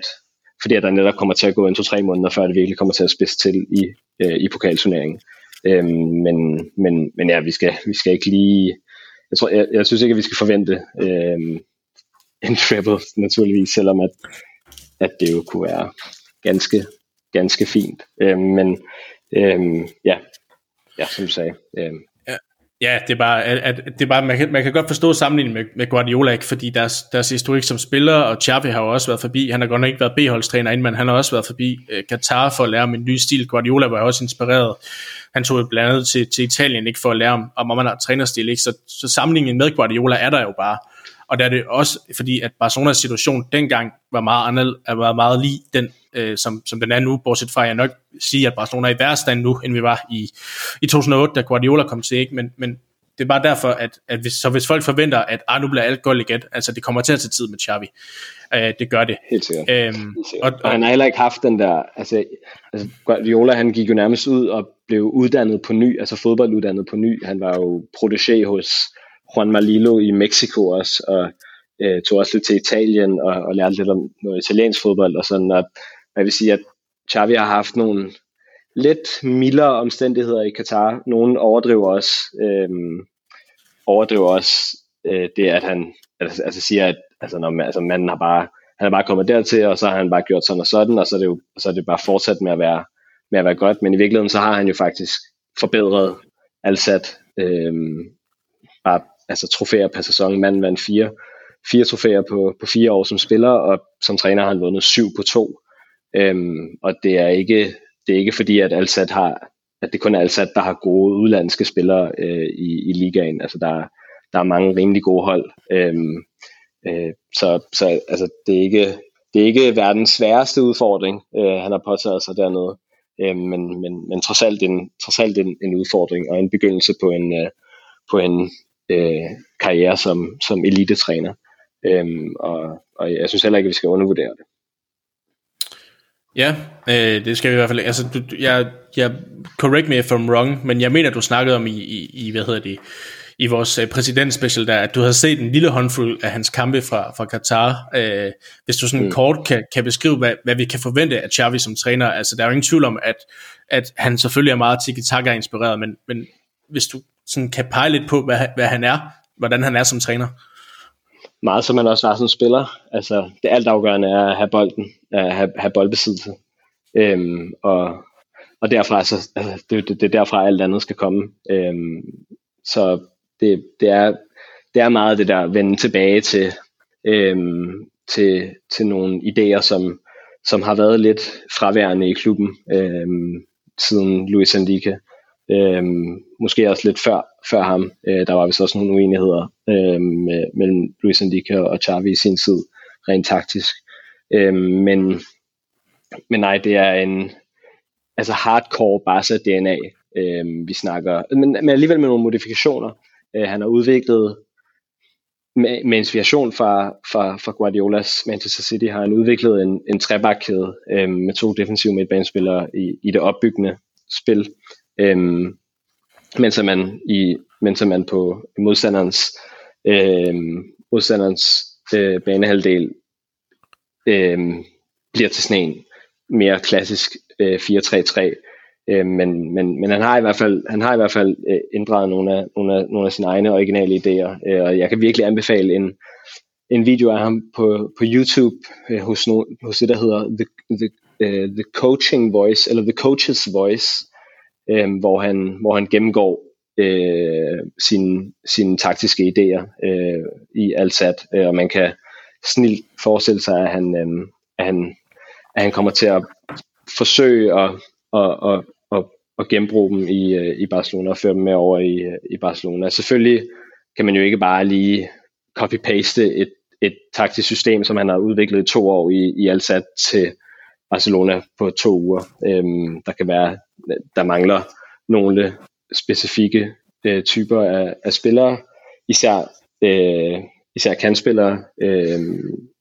fordi at der netop kommer til at gå en to-tre måneder, før det virkelig kommer til at spidse til i, øh, i pokalturneringen. Øhm, men, men, men ja, vi skal, vi skal ikke lige... Jeg, tror, jeg, jeg synes ikke, at vi skal forvente øh, en treble, naturligvis, selvom at, at det jo kunne være ganske, ganske fint. Øhm, men øhm, ja, Ja, som du sagde. Øhm.
Ja. Ja, det er bare, at, at det er bare man, kan, man kan godt forstå sammenligningen med, med Guardiola, ikke? fordi deres, deres historik som spiller, og Xavi har jo også været forbi, han har godt nok ikke været B-holdstræner inden, men han har også været forbi øh, Qatar for at lære om en ny stil. Guardiola var også inspireret. Han tog blandt andet til, til Italien ikke for at lære om, om, om man har trænerstil. Ikke? Så, så sammenligningen med Guardiola er der jo bare. Og der er det også fordi, at Barcelonas situation dengang var meget, anderledes, var meget lige den, øh, som, som den er nu, bortset fra, at jeg nok sige, at Barcelona er i værre stand nu, end vi var i, i 2008, da Guardiola kom til, ikke? Men, men det er bare derfor, at, at hvis, så hvis folk forventer, at ah, nu bliver alt godt igen, altså det kommer til at tage tid med Xavi. Øh, det gør det.
Helt sikkert. Øhm, Helt sikkert. Og, og, og, han har heller ikke haft den der, altså, altså Guardiola han gik jo nærmest ud og blev uddannet på ny, altså fodbolduddannet på ny. Han var jo protégé hos Juan Malilo i Mexico også, og øh, tog også lidt til Italien og, og lærte lidt om noget italiensk fodbold og sådan, og jeg vil sige, at Xavi har haft nogle lidt mildere omstændigheder i Katar. Nogle overdriver også, øh, overdriver også øh, det, at han altså, altså siger, at altså, når man, altså, manden har bare, han er bare kommet dertil, og så har han bare gjort sådan og sådan, og så er det jo så er det bare fortsat med at være, med at være godt. Men i virkeligheden, så har han jo faktisk forbedret Alsat øh, bare altså, trofæer per sæson. Manden vandt fire, fire trofæer på, på fire år som spiller, og som træner har han vundet syv på to. Øhm, og det er ikke det er ikke fordi, at Alsat har, at det kun er Alsat, der har gode udlandske spillere øh, i, i ligaen. Altså der, der er mange rimelig gode hold. Øhm, øh, så så altså, det, er ikke, det er ikke verdens sværeste udfordring, øh, han har påtaget sig dernede. Øh, men, men, men trods alt, en, trods alt en, en udfordring og en begyndelse på en, øh, på en øh, karriere som, som elitetræner. Øhm, og, og jeg synes heller ikke, at vi skal undervurdere det.
Ja, øh, det skal vi i hvert fald. Altså, du, jeg, jeg, correct me if I'm wrong, men jeg mener, du snakkede om i, i, i hvad hedder det, i vores uh, præsidentspecial der, at du havde set en lille håndfuld af hans kampe fra, fra Katar. Øh, hvis du sådan mm. kort kan, kan beskrive, hvad, hvad vi kan forvente af Xavi som træner. Altså, der er jo ingen tvivl om, at, at han selvfølgelig er meget tiki-taka inspireret, men, men hvis du sådan kan pege lidt på, hvad, hvad han er, hvordan han er som træner
meget som man også var som spiller. Altså, det altafgørende er at have bolden, at have, have boldbesiddelse. Øhm, og, og derfra, så, altså, det, det, det er derfra alt andet skal komme. Øhm, så det, det, er, det er meget det der at vende tilbage til, øhm, til, til nogle idéer, som, som har været lidt fraværende i klubben øhm, siden Luis Enrique. Øhm, måske også lidt før, før ham. Øh, der var vist også nogle uenigheder øh, med, mellem Luis Enrique og Xavi i sin tid, rent taktisk. Øh, men, men nej, det er en altså hardcore Barca DNA, øh, vi snakker. Men, men alligevel med nogle modifikationer. Øh, han har udviklet med, med inspiration fra, fra, fra Guardiolas Manchester City har han udviklet en, en trebakkæde øh, med to defensive midtbanespillere i, i det opbyggende spil. Øhm, mens man i mens man på modstanderens øhm, modstanderens øh, banehalvdel øhm, bliver til sådan en mere klassisk øh, 4-3-3 øh, men, men, men han har i hvert fald han har i hvert fald øh, ændret nogle af, nogle, af, nogle af sine egne originale idéer. Øh, og jeg kan virkelig anbefale en en video af ham på, på YouTube øh, hos, no, hos det der hedder The, the, uh, the Coaching Voice eller The Coach's Voice øh, hvor, han, hvor han gennemgår øh, sine, sine taktiske idéer øh, i Alsat, øh, og man kan snilt forestille sig, at han, øh, at han, at han kommer til at forsøge at, at, at, at, at genbruge dem i, øh, i Barcelona og føre dem med over i, øh, i Barcelona. Selvfølgelig kan man jo ikke bare lige copy-paste et, et taktisk system, som han har udviklet i to år i, i Alsat til Barcelona på to uger. Øhm, der kan være, der mangler nogle specifikke øh, typer af, af spillere, især, øh, især kandspillere, øh,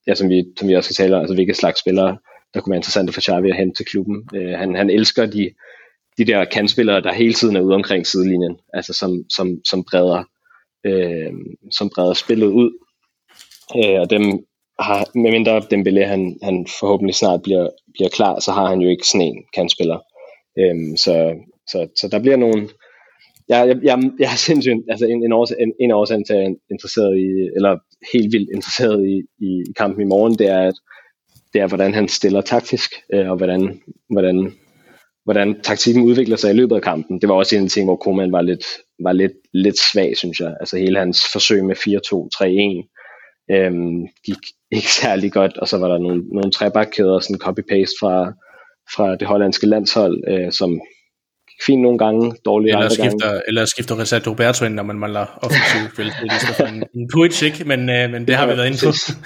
ja, som, vi, som vi også skal tale om, altså hvilke slags spillere, der kunne være interessante for Xavi at hente til klubben. Øh, han, han elsker de, de der kandspillere, der hele tiden er ude omkring sidelinjen, altså som, som, som breder øh, som breder spillet ud. Øh, og dem har, medmindre Dembélé han, han forhåbentlig snart bliver, bliver klar, så har han jo ikke sådan en kandspiller. Øhm, så, så, så der bliver nogle, jeg, jeg, jeg, jeg er sindssygt, altså en, en, årsag, en, en af årsagen til, at jeg er interesseret i, eller helt vildt interesseret i, i, i kampen i morgen, det er, at det er, hvordan han stiller taktisk, øh, og hvordan, hvordan, hvordan taktikken udvikler sig i løbet af kampen. Det var også en af de ting, hvor Koeman var lidt, var lidt, lidt svag, synes jeg. Altså hele hans forsøg med 4-2-3-1 øhm, gik ikke særlig godt, og så var der nogle, nogle trebakkæder, sådan copy-paste fra, fra det hollandske landshold, øh, som fint nogle gange, dårligt
eller
andre
skifter,
gange.
Eller skifter Resato Roberto ind, når man mangler offensiv kvalitet, for en, en ikke? Men, øh, men det har ja, vi været inde på.
Præcis.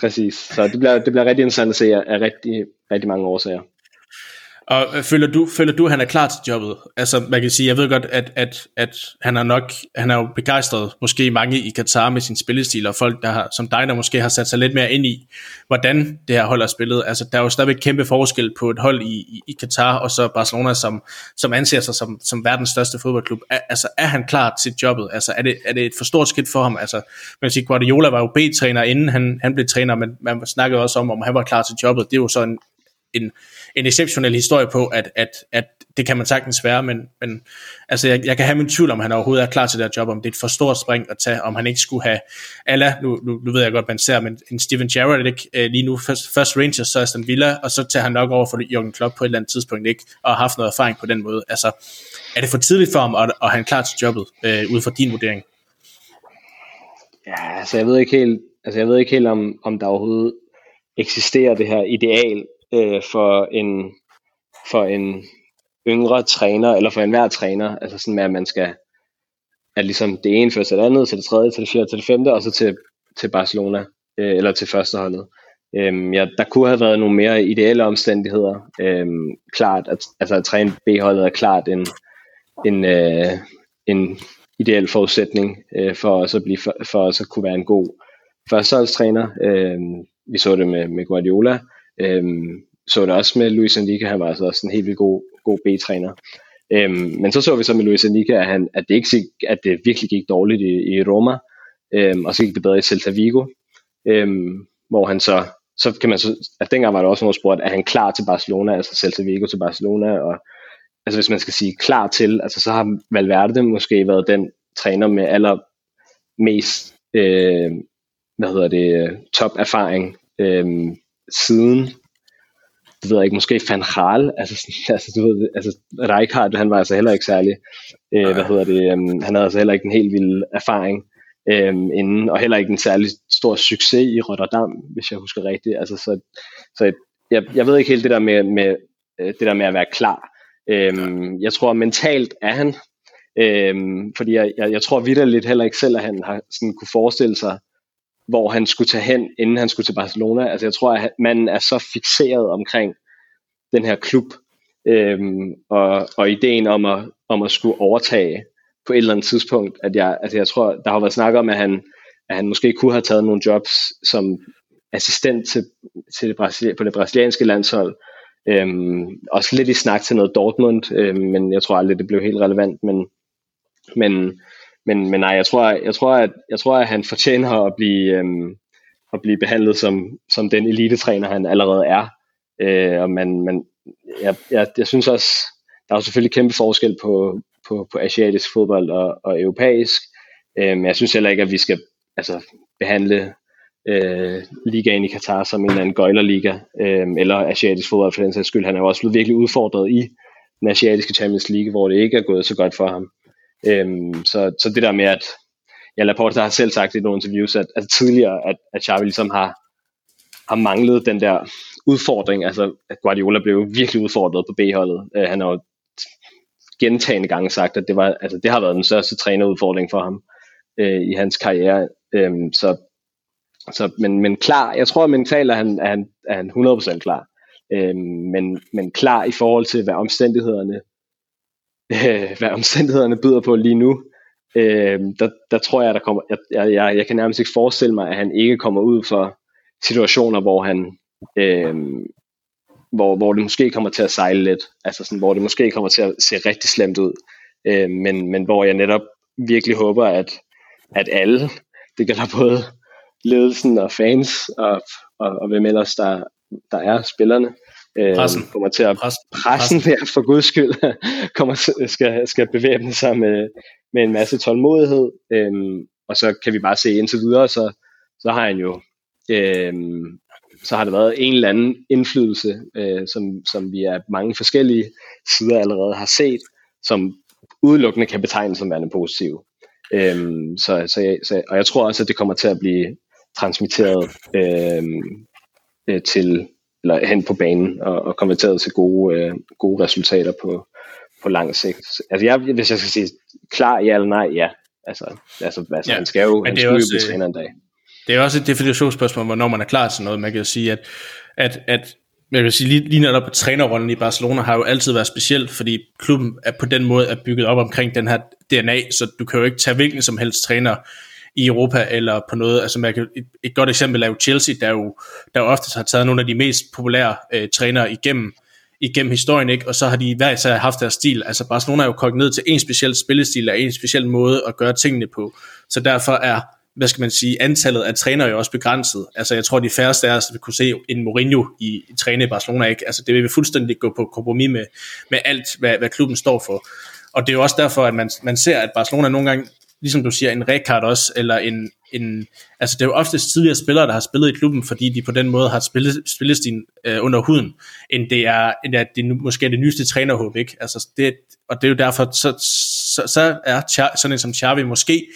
præcis. Så det bliver, det bliver rigtig interessant at se af rigtig, rigtig mange årsager.
Og føler du, føler du, at han er klar til jobbet? Altså, man kan sige, jeg ved godt, at, at, at han er nok, han er jo begejstret, måske mange i Katar med sin spillestil, og folk, der har, som dig, der måske har sat sig lidt mere ind i, hvordan det her hold er spillet. Altså, der er jo stadigvæk kæmpe forskel på et hold i, i, i Katar, og så Barcelona, som, som anser sig som, som verdens største fodboldklub. Er, altså, er han klar til jobbet? Altså, er det, er det et for stort skridt for ham? Altså, man kan sige, Guardiola var jo B-træner, inden han, han blev træner, men man snakkede også om, om han var klar til jobbet. Det er jo så en, en, en exceptionel historie på, at, at, at det kan man sagtens være, men, men altså jeg, jeg kan have min tvivl om, han overhovedet er klar til det her job, om det er et for stort spring at tage, om han ikke skulle have, alla, nu, nu, nu ved jeg godt, man ser, men en Steven Gerrard ikke, øh, lige nu, først, først Rangers, så Aston Villa, og så tager han nok over for Jürgen Klopp på et eller andet tidspunkt, ikke, og har haft noget erfaring på den måde. Altså, er det for tidligt for ham, at, at han er klar til jobbet, øh, ud fra din vurdering?
Ja, altså jeg ved ikke helt, altså jeg ved ikke helt om, om der overhovedet eksisterer det her ideal øh, for en for en yngre træner, eller for enhver træner, altså sådan med, at man skal, at ligesom det ene først til det andet, til det tredje, til det fjerde, til det femte, og så til, til Barcelona, øh, eller til førsteholdet. Øhm, ja, der kunne have været nogle mere ideelle omstændigheder. Øhm, klart, at, altså at træne B-holdet er klart en, en, øh, en ideel forudsætning øh, for os at blive for, for os at kunne være en god førsteholdstræner. Øhm, vi så det med, med Guardiola. Øhm, så det også med Luis Enrique, han var altså også en helt vildt god, god B-træner. Øhm, men så så vi så med Luis Enrique, at, han, at, det ikke, at det virkelig gik dårligt i, i Roma, øhm, og så gik det bedre i Celta Vigo, øhm, hvor han så, så kan man så, at dengang var der også nogen spurgt, er han klar til Barcelona, altså Celta Vigo til Barcelona, og altså hvis man skal sige klar til, altså så har Valverde måske været den træner med aller mest, øh, hvad hedder det, øh, top erfaring. Øh, siden det ved jeg ikke, måske Van Gaal, altså, altså, du ved, altså Rijkaard, han var altså heller ikke særlig, øh, hvad hedder det, um, han havde altså heller ikke en helt vild erfaring um, inden, og heller ikke en særlig stor succes i Rotterdam, hvis jeg husker rigtigt, altså så, så jeg, jeg ved ikke helt det der med, med øh, det der med at være klar. Um, jeg tror mentalt er han, um, fordi jeg, jeg, jeg tror vidderligt heller ikke selv, at han har sådan kunne forestille sig, hvor han skulle tage hen, inden han skulle til Barcelona. Altså jeg tror, at man er så fixeret omkring den her klub, øhm, og, og ideen om at, om at skulle overtage på et eller andet tidspunkt, at jeg, altså jeg tror, der har været snak om, at han, at han måske kunne have taget nogle jobs som assistent til, til det Brasil, på det brasilianske landshold, øhm, også lidt i snak til noget Dortmund, øhm, men jeg tror aldrig, det blev helt relevant, men, men men, men nej, jeg tror, jeg tror, at, jeg tror, at han fortjener at blive, øhm, at blive behandlet som, som den elitetræner, han allerede er. Øh, og man, man, jeg, jeg, jeg synes også, der er selvfølgelig kæmpe forskel på, på, på asiatisk fodbold og, og europæisk. Øh, men jeg synes heller ikke, at vi skal altså, behandle øh, ligaen i Katar som en eller anden gøjlerliga, øh, eller asiatisk fodbold for den sags skyld. Han er jo også blevet virkelig udfordret i den asiatiske Champions League, hvor det ikke er gået så godt for ham. Øhm, så, så det der med, at ja, Laporte har selv sagt i nogle interviews, at, at tidligere, at, at Xavi ligesom har, har manglet den der udfordring, altså at Guardiola blev virkelig udfordret på B-holdet. Øh, han har jo gentagende gange sagt, at det, var, altså, det har været den største trænerudfordring for ham øh, i hans karriere. Øhm, så, så, men, men klar, jeg tror at mentalt er han, er han, er han 100% klar. Øhm, men, men klar i forhold til, hvad omstændighederne øh, hvad omstændighederne byder på lige nu, øh, der, der tror jeg, der kommer, jeg, jeg, jeg kan nærmest ikke forestille mig, at han ikke kommer ud for situationer, hvor han, øh, hvor, hvor det måske kommer til at sejle lidt, altså sådan, hvor det måske kommer til at se rigtig slemt ud, øh, men, men hvor jeg netop virkelig håber, at, at alle, det gælder både ledelsen og fans og, og, og hvem ellers der, der er spillerne,
Øh, pressen.
kommer til at pressen, pressen der for guds skyld kommer, skal, skal bevæbne sig med, med en masse tålmodighed. Øhm, og så kan vi bare se indtil videre, så, så har han jo øhm, så har der været en eller anden indflydelse, øh, som, som vi er mange forskellige sider allerede har set, som udelukkende kan betegnes som værende positive. Øhm, så, så, så, og jeg tror også, at det kommer til at blive transmitteret øhm, øh, til eller hen på banen og, og konverteret til gode, øh, gode resultater på, på lang sigt. Altså jeg, hvis jeg skal sige klar ja eller nej, ja. Altså, altså, altså ja. han skal jo, han skal også, jo blive træner en dag.
Det er også et definitionsspørgsmål, hvornår man er klar til noget. Man kan jo sige, at, at, at jeg vil sige, lige, lige netop på trænerrollen i Barcelona har jo altid været specielt, fordi klubben er på den måde er bygget op omkring den her DNA, så du kan jo ikke tage hvilken som helst træner i Europa eller på noget. Altså man kan, et, et godt eksempel er jo Chelsea, der jo, der jo oftest har taget nogle af de mest populære øh, trænere igennem, igennem historien, ikke? og så har de hver især haft deres stil. Altså Barcelona er jo kogt ned til en speciel spillestil og en speciel måde at gøre tingene på. Så derfor er hvad skal man sige, antallet af trænere er jo også begrænset. Altså jeg tror, de færreste af os vil kunne se en Mourinho i, i træne i Barcelona, ikke? Altså det vil fuldstændig gå på kompromis med, med alt, hvad, hvad klubben står for. Og det er jo også derfor, at man, man ser, at Barcelona nogle gange, ligesom du siger, en Rekard også, eller en, en altså det er jo oftest tidligere spillere, der har spillet i klubben, fordi de på den måde har spillet, spillestin øh, under huden, end det er, end at det måske er det nyeste trænerhåb, ikke? Altså det, og det er jo derfor, så, så, så er sådan en som Xavi måske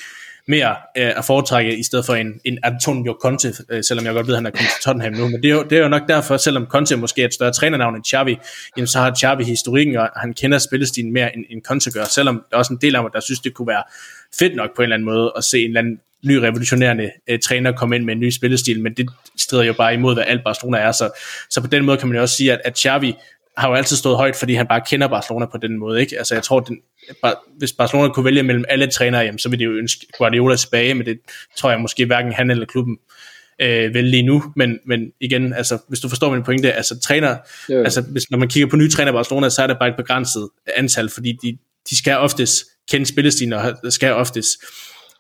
mere øh, at foretrække, i stedet for en, en Antonio Conte, øh, selvom jeg godt ved, at han er kommet til Tottenham nu. Men det er, jo, det er jo nok derfor, selvom Conte måske er et større trænernavn end Xavi, jamen så har Xavi historikken, og han kender spillestilen mere end, end Conte gør, selvom der er også en del af mig, der synes, det kunne være fedt nok på en eller anden måde at se en eller anden ny revolutionerende øh, træner komme ind med en ny spillestil, men det strider jo bare imod, hvad alt Barcelona er. Så, så på den måde kan man jo også sige, at, at Xavi har jo altid stået højt, fordi han bare kender Barcelona på den måde. Ikke? Altså jeg tror, den, hvis Barcelona kunne vælge mellem alle trænere, jamen, så ville de jo ønske Guardiola tilbage, men det tror jeg måske hverken han eller klubben øh, vel lige nu, men, men igen, altså, hvis du forstår min pointe, altså træner, ja. altså, hvis, når man kigger på nye træner i Barcelona, så er det bare et begrænset antal, fordi de, de skal oftest kende spillestilen, og skal oftest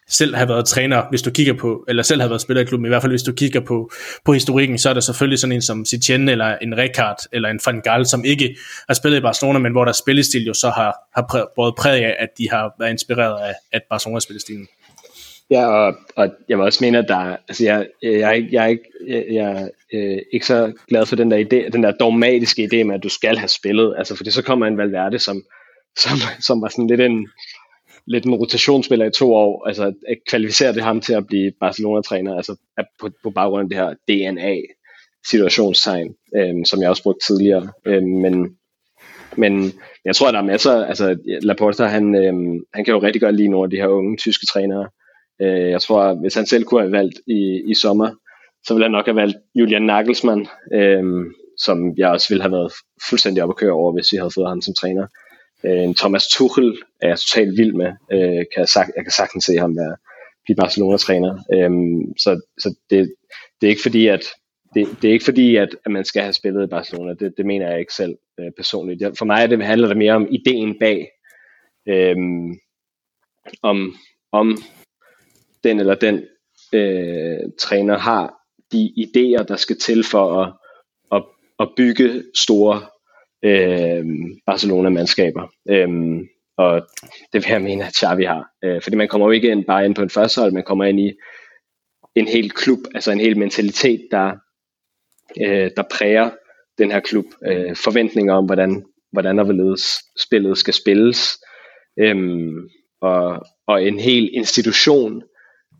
selv have været træner, hvis du kigger på, eller selv have været spiller i klubben, i hvert fald hvis du kigger på, på historikken, så er der selvfølgelig sådan en som Sitchen, eller en Rekard, eller en Van Gaal, som ikke har spillet i Barcelona, men hvor der spillestil jo så har, har båret præg af, at de har været inspireret af, at Barcelona spillestilen.
Ja, og, og jeg vil også mene, at der, altså jeg, jeg, jeg, jeg, er ikke, jeg, jeg er ikke så glad for den der idé, den der dogmatiske idé med, at du skal have spillet, altså fordi så kommer en Valverde, som, som, som var sådan lidt en, lidt en rotationsspiller i to år, altså at kvalificere det ham til at blive Barcelona-træner, altså på, på baggrund af det her DNA situationstegn, øhm, som jeg også brugt tidligere. Øhm, men, men jeg tror, at der er masser, altså Laporta, han, øhm, han kan jo rigtig godt lide nogle af de her unge tyske trænere. Øh, jeg tror, hvis han selv kunne have valgt i, i sommer, så ville han nok have valgt Julian Nagelsmann, øhm, som jeg også ville have været fuldstændig op at køre over, hvis vi havde fået ham som træner en Thomas Tuchel er jeg totalt vild med. Øh, kan jeg, sagt, jeg kan sagtens se ham være, blive Barcelona-træner. Øhm, så så det, det er ikke fordi, at det, det er ikke fordi, at, at man skal have spillet i Barcelona. Det, det mener jeg ikke selv øh, personligt. Jeg, for mig det, handler det mere om ideen bag. øhm, om, om den eller den øh, træner har de idéer, der skal til for at, at, at bygge store øh, Barcelona-mandskaber. Øh, og det vil jeg mene, at Xavi har. Øh, fordi man kommer jo ikke ind, bare ind på en førstehold, man kommer ind i en hel klub, altså en hel mentalitet, der, øh, der præger den her klub. Øh, forventninger om, hvordan, hvordan og hvorledes spillet skal spilles. Øh, og, og en hel institution,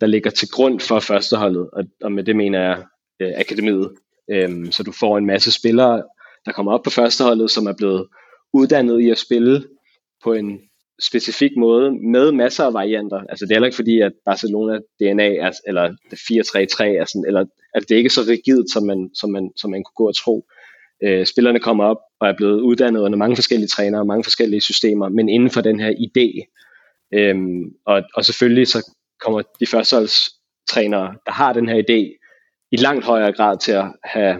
der ligger til grund for førsteholdet, og, og med det mener jeg øh, akademiet. Øh, så du får en masse spillere, der kommer op på førsteholdet, som er blevet uddannet i at spille på en specifik måde med masser af varianter. Altså det er heller ikke fordi, at Barcelona DNA er, eller 4-3-3 er sådan, eller at det ikke er så rigidt, som man, som man, som man kunne gå og tro. Øh, spillerne kommer op og er blevet uddannet under mange forskellige trænere og mange forskellige systemer, men inden for den her idé. Øhm, og, og selvfølgelig så kommer de førsteholdstrænere, der har den her idé, i langt højere grad til at have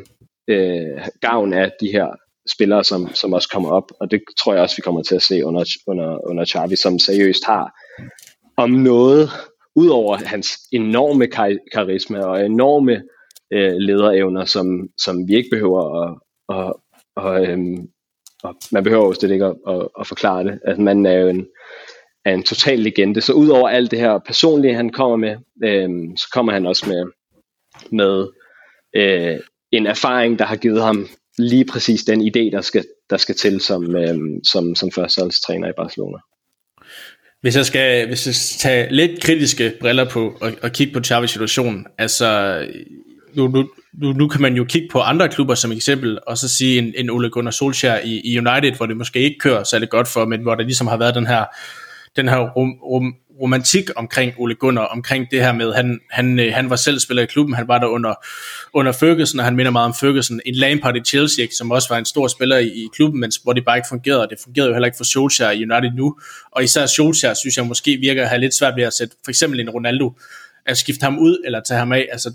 øh, gavn af de her spillere, som, som også kommer op, og det tror jeg også, vi kommer til at se under, under, under Xavi, som seriøst har om noget, udover hans enorme kar- karisma og enorme øh, lederevner, som, som vi ikke behøver at, og, og, øhm, og man behøver jo slet ikke at, at, at forklare det. Altså, manden er jo en, er en total legende. Så udover alt det her personlige, han kommer med, øhm, så kommer han også med, med øh, en erfaring, der har givet ham lige præcis den idé, der skal, der skal til som, øh, som, som førsteholdstræner i Barcelona.
Hvis jeg skal, hvis jeg skal tage lidt kritiske briller på og, og kigge på Xavi's situation, altså nu, nu, nu, nu kan man jo kigge på andre klubber som eksempel, og så sige en, en Ole Gunnar Solskjaer i, i United, hvor det måske ikke kører særlig godt for, men hvor der ligesom har været den her, den her rum, rum, romantik omkring Ole Gunnar, omkring det her med, han, han, øh, han var selv spiller i klubben, han var der under, under Ferguson, og han minder meget om Ferguson, en Lampard i Chelsea, ikke, som også var en stor spiller i, i klubben, men hvor det bare ikke fungerede, og det fungerede jo heller ikke for Solskjaer i United nu, og især Solskjaer synes jeg måske virker at have lidt svært ved at sætte for eksempel en Ronaldo, at skifte ham ud, eller tage ham af, altså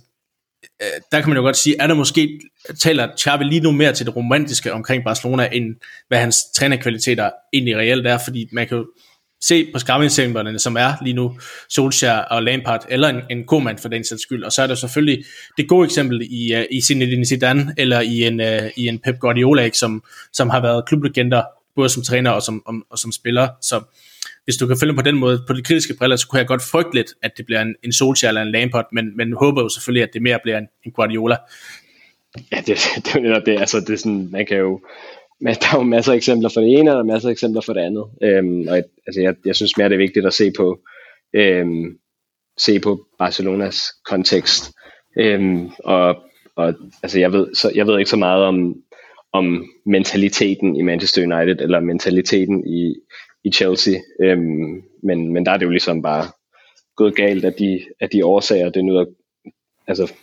øh, der kan man jo godt sige, er der måske, taler Xavi lige nu mere til det romantiske omkring Barcelona, end hvad hans trænerkvaliteter egentlig reelt er, fordi man kan jo se på skræmmeeksemplerne, som er lige nu Solskjaer og Lampard, eller en, en Koeman for den sags skyld. Og så er der selvfølgelig det gode eksempel i, uh, i Zinedine Zidane, eller i en, uh, i en Pep Guardiola, ikke, som, som har været klublegender, både som træner og som, og, og som spiller. Så hvis du kan følge på den måde, på de kritiske briller, så kunne jeg godt frygte lidt, at det bliver en, en Solskjaer eller en Lampard, men, men håber jo selvfølgelig, at det mere bliver en, en Guardiola.
Ja, det, det er jo netop det. Altså, det er sådan, man kan jo, men der er jo masser af eksempler for det ene, og masser af eksempler for det andet. Øhm, og altså, jeg, jeg synes mere, det er vigtigt at se på, øhm, se på Barcelonas kontekst. Øhm, og, og altså, jeg, ved, så, jeg ved ikke så meget om, om mentaliteten i Manchester United, eller mentaliteten i, i Chelsea. Øhm, men, men der er det jo ligesom bare gået galt af de, af de årsager, det nu er, altså,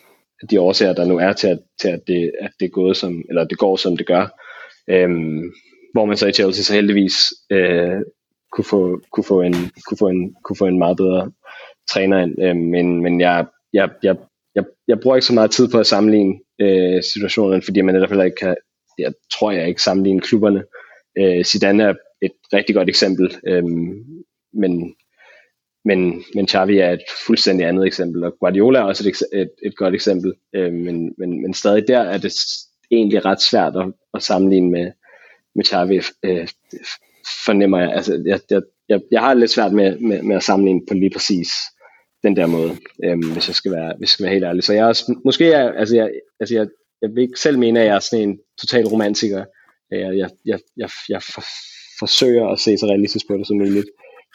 de årsager, der nu er til, at, til at, det, at det, er gået som, eller det går, som det gør. Øhm, hvor man så i Chelsea så heldigvis øh, kunne, få, kunne, få en, kunne, få en, kunne få en meget bedre træner ind. Øh, men men jeg, jeg, jeg, jeg, jeg bruger ikke så meget tid på at sammenligne øh, situationen, fordi man netop heller ikke kan, jeg tror jeg ikke sammenligne klubberne. Øh, Zidane er et rigtig godt eksempel, øh, men, men, men Xavi er et fuldstændig andet eksempel, og Guardiola er også et, et, et godt eksempel, øh, men, men, men stadig der er det egentlig ret svært at, at sammenligne med, med Xavi, øh, fornemmer jeg. Altså, jeg, jeg, jeg, jeg har lidt svært med, med, med at sammenligne på lige præcis den der måde, øh, hvis, jeg skal være, hvis jeg skal være helt ærlig. Så jeg er også, måske er, altså jeg, altså jeg, jeg vil ikke selv mene, at jeg er sådan en total romantiker. Jeg, jeg, jeg, jeg, jeg for, forsøger at se så realistisk på det som muligt.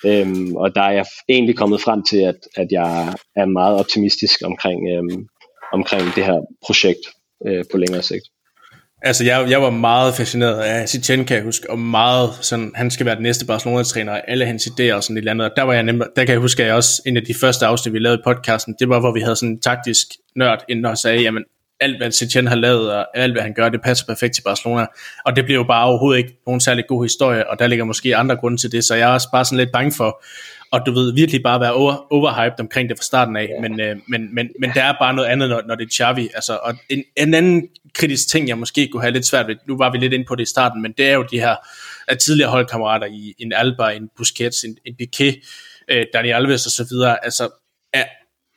Øhm, og der er jeg egentlig kommet frem til, at, at jeg er meget optimistisk omkring, øhm, omkring det her projekt øh, på længere sigt.
Altså, jeg, jeg var meget fascineret af Sitchen, kan jeg huske, og meget sådan, han skal være den næste Barcelona-træner, og alle hans idéer og sådan et eller andet. Og der var jeg nemlig, der kan jeg huske, at jeg også, en af de første afsnit, vi lavede i podcasten, det var, hvor vi havde sådan en taktisk nørd inden og sagde, jamen, alt hvad Setien har lavet, og alt hvad han gør, det passer perfekt til Barcelona. Og det bliver jo bare overhovedet ikke nogen særlig god historie, og der ligger måske andre grunde til det, så jeg er også bare sådan lidt bange for, og du ved, virkelig bare være over, overhyped omkring det fra starten af, ja. men, øh, men, men, men der er bare noget andet, når, når det er Xavi, altså, og en, en anden kritisk ting, jeg måske kunne have lidt svært ved, nu var vi lidt inde på det i starten, men det er jo de her at tidligere holdkammerater i en Alba, en Busquets, en, en Piquet, øh, Dani Alves og så videre, altså, er,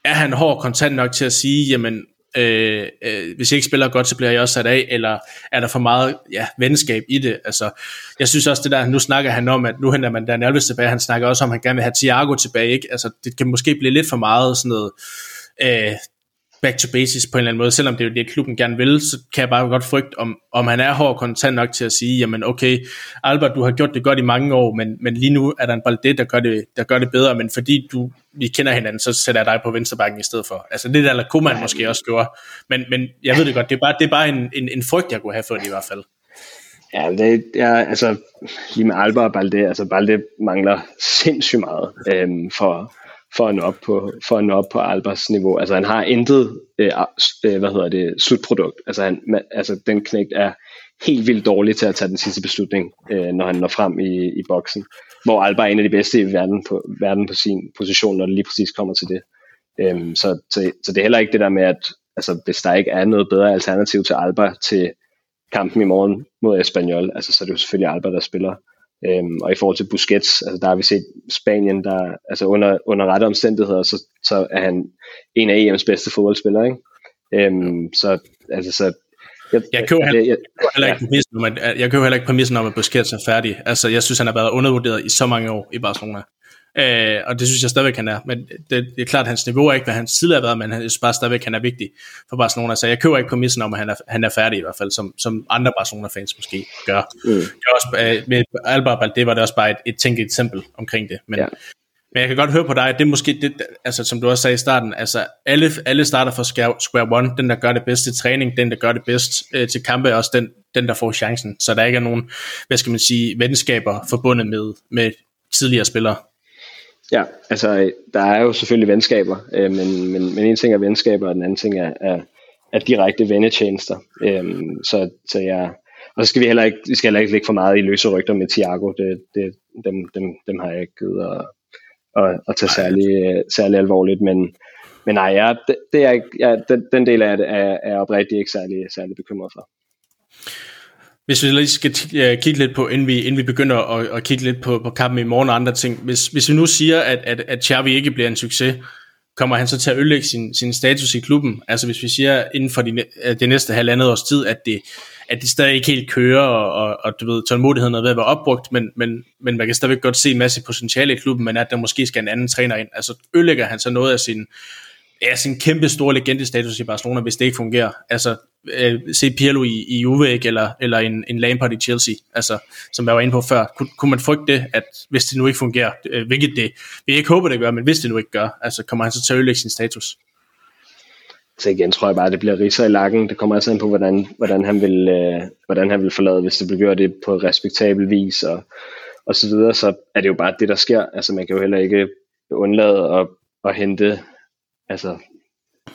er han hård kontant nok til at sige, jamen, øh, øh, hvis jeg ikke spiller godt, så bliver jeg også sat af, eller er der for meget ja, venskab i det? Altså, jeg synes også det der, nu snakker han om, at nu henter man Daniel Alves tilbage, han snakker også om, at han gerne vil have Thiago tilbage, ikke? Altså, det kan måske blive lidt for meget sådan noget, øh, back to basis på en eller anden måde, selvom det er jo det, klubben gerne vil, så kan jeg bare godt frygte, om, om han er hård kontant nok til at sige, jamen okay, Albert, du har gjort det godt i mange år, men, men lige nu er der en Balde, der gør det, der gør det bedre, men fordi du, vi kender hinanden, så sætter jeg dig på venstrebakken i stedet for. Altså det der, kunne man måske også gøre, men, men jeg ved det godt, det er bare, det er bare en, en, en frygt, jeg kunne have for det i hvert fald.
Ja, det er, altså, lige med Albert og Balde, altså Balde mangler sindssygt meget øhm, for, for at nå op på, for at nå op på Albers niveau. Altså han har intet, øh, øh, hvad hedder det, slutprodukt. Altså, han, man, altså den knægt er helt vildt dårlig til at tage den sidste beslutning, øh, når han når frem i, i boksen. Hvor Alba er en af de bedste i verden på, verden på sin position, når det lige præcis kommer til det. Øhm, så, så, så det er heller ikke det der med, at altså, hvis der ikke er noget bedre alternativ til Alba til kampen i morgen mod Espanyol, altså, så er det jo selvfølgelig Alba, der spiller. Øhm, og i forhold til Busquets, altså der har vi set Spanien, der altså under, under rette omstændigheder, så, så er han en af EM's bedste fodboldspillere. Ikke? Øhm, så, altså, så
jeg, jeg køber heller, jeg, jeg, heller ikke præmissen om, at, jeg køber heller ikke præmissen om, at Busquets er færdig. Altså, jeg synes, han har været undervurderet i så mange år i Barcelona. Øh, og det synes jeg stadigvæk, han er. Men det, det er klart, at hans niveau er ikke, hvad han tidligere har været, men han synes bare stadigvæk, han er vigtig for Barcelona. Så jeg køber ikke præmissen om, at han er, han er færdig i hvert fald, som, som andre Barcelona-fans måske gør. Mm. Det også, øh, med Alba det var det også bare et, et tænkt eksempel omkring det. Men, ja. Men jeg kan godt høre på dig, at det er måske det, altså som du også sagde i starten, altså alle, alle starter fra square one, den der gør det bedst til træning, den der gør det bedst øh, til kampe, er også den, den der får chancen, så der ikke er nogen, hvad skal man sige, venskaber forbundet med, med tidligere spillere.
Ja, altså der er jo selvfølgelig venskaber, øh, men, men, men en ting er venskaber, og den anden ting er, er, er direkte vennetjenester. Øh, så, så jeg, og så skal vi heller ikke, vi skal heller ikke lægge for meget i løse rygter med Thiago. Det, det, dem, dem, dem har jeg ikke givet at, at, at tage særlig, særlig alvorligt. Men, men nej, jeg, det, det er, jeg, den, den del af det er, er oprigtigt ikke særlig, særlig bekymret for.
Hvis vi lige skal kigge lidt på, inden vi, inden vi begynder at, at kigge lidt på, på kampen i morgen og andre ting. Hvis, hvis vi nu siger, at, at, at Xavi ikke bliver en succes, kommer han så til at ødelægge sin, sin status i klubben? Altså hvis vi siger inden for de, øh, det næste halvandet års tid, at det, at det stadig ikke helt kører, og, og, og du ved, tålmodigheden er ved at være opbrugt, men, men, men man kan stadigvæk godt se en masse potentiale i klubben, men at der måske skal en anden træner ind. Altså ødelægger han så noget af sin, ja, sin kæmpe store legendestatus i Barcelona, hvis det ikke fungerer. Altså, øh, se Pirlo i, i Juve, ikke? eller, eller en, en Lampard i Chelsea, altså, som jeg var inde på før. Kun, kunne man frygte det, at hvis det nu ikke fungerer, øh, hvilket det, vi ikke håber, det gør, men hvis det nu ikke gør, altså, kommer han så til at ødelægge sin status?
Så igen tror jeg bare, at det bliver riser i lakken. Det kommer altså ind på, hvordan, hvordan, han vil, øh, hvordan han vil forlade, hvis det bliver gjort det på respektabel vis, og, og så videre, så er det jo bare det, der sker. Altså man kan jo heller ikke undlade at, at hente altså,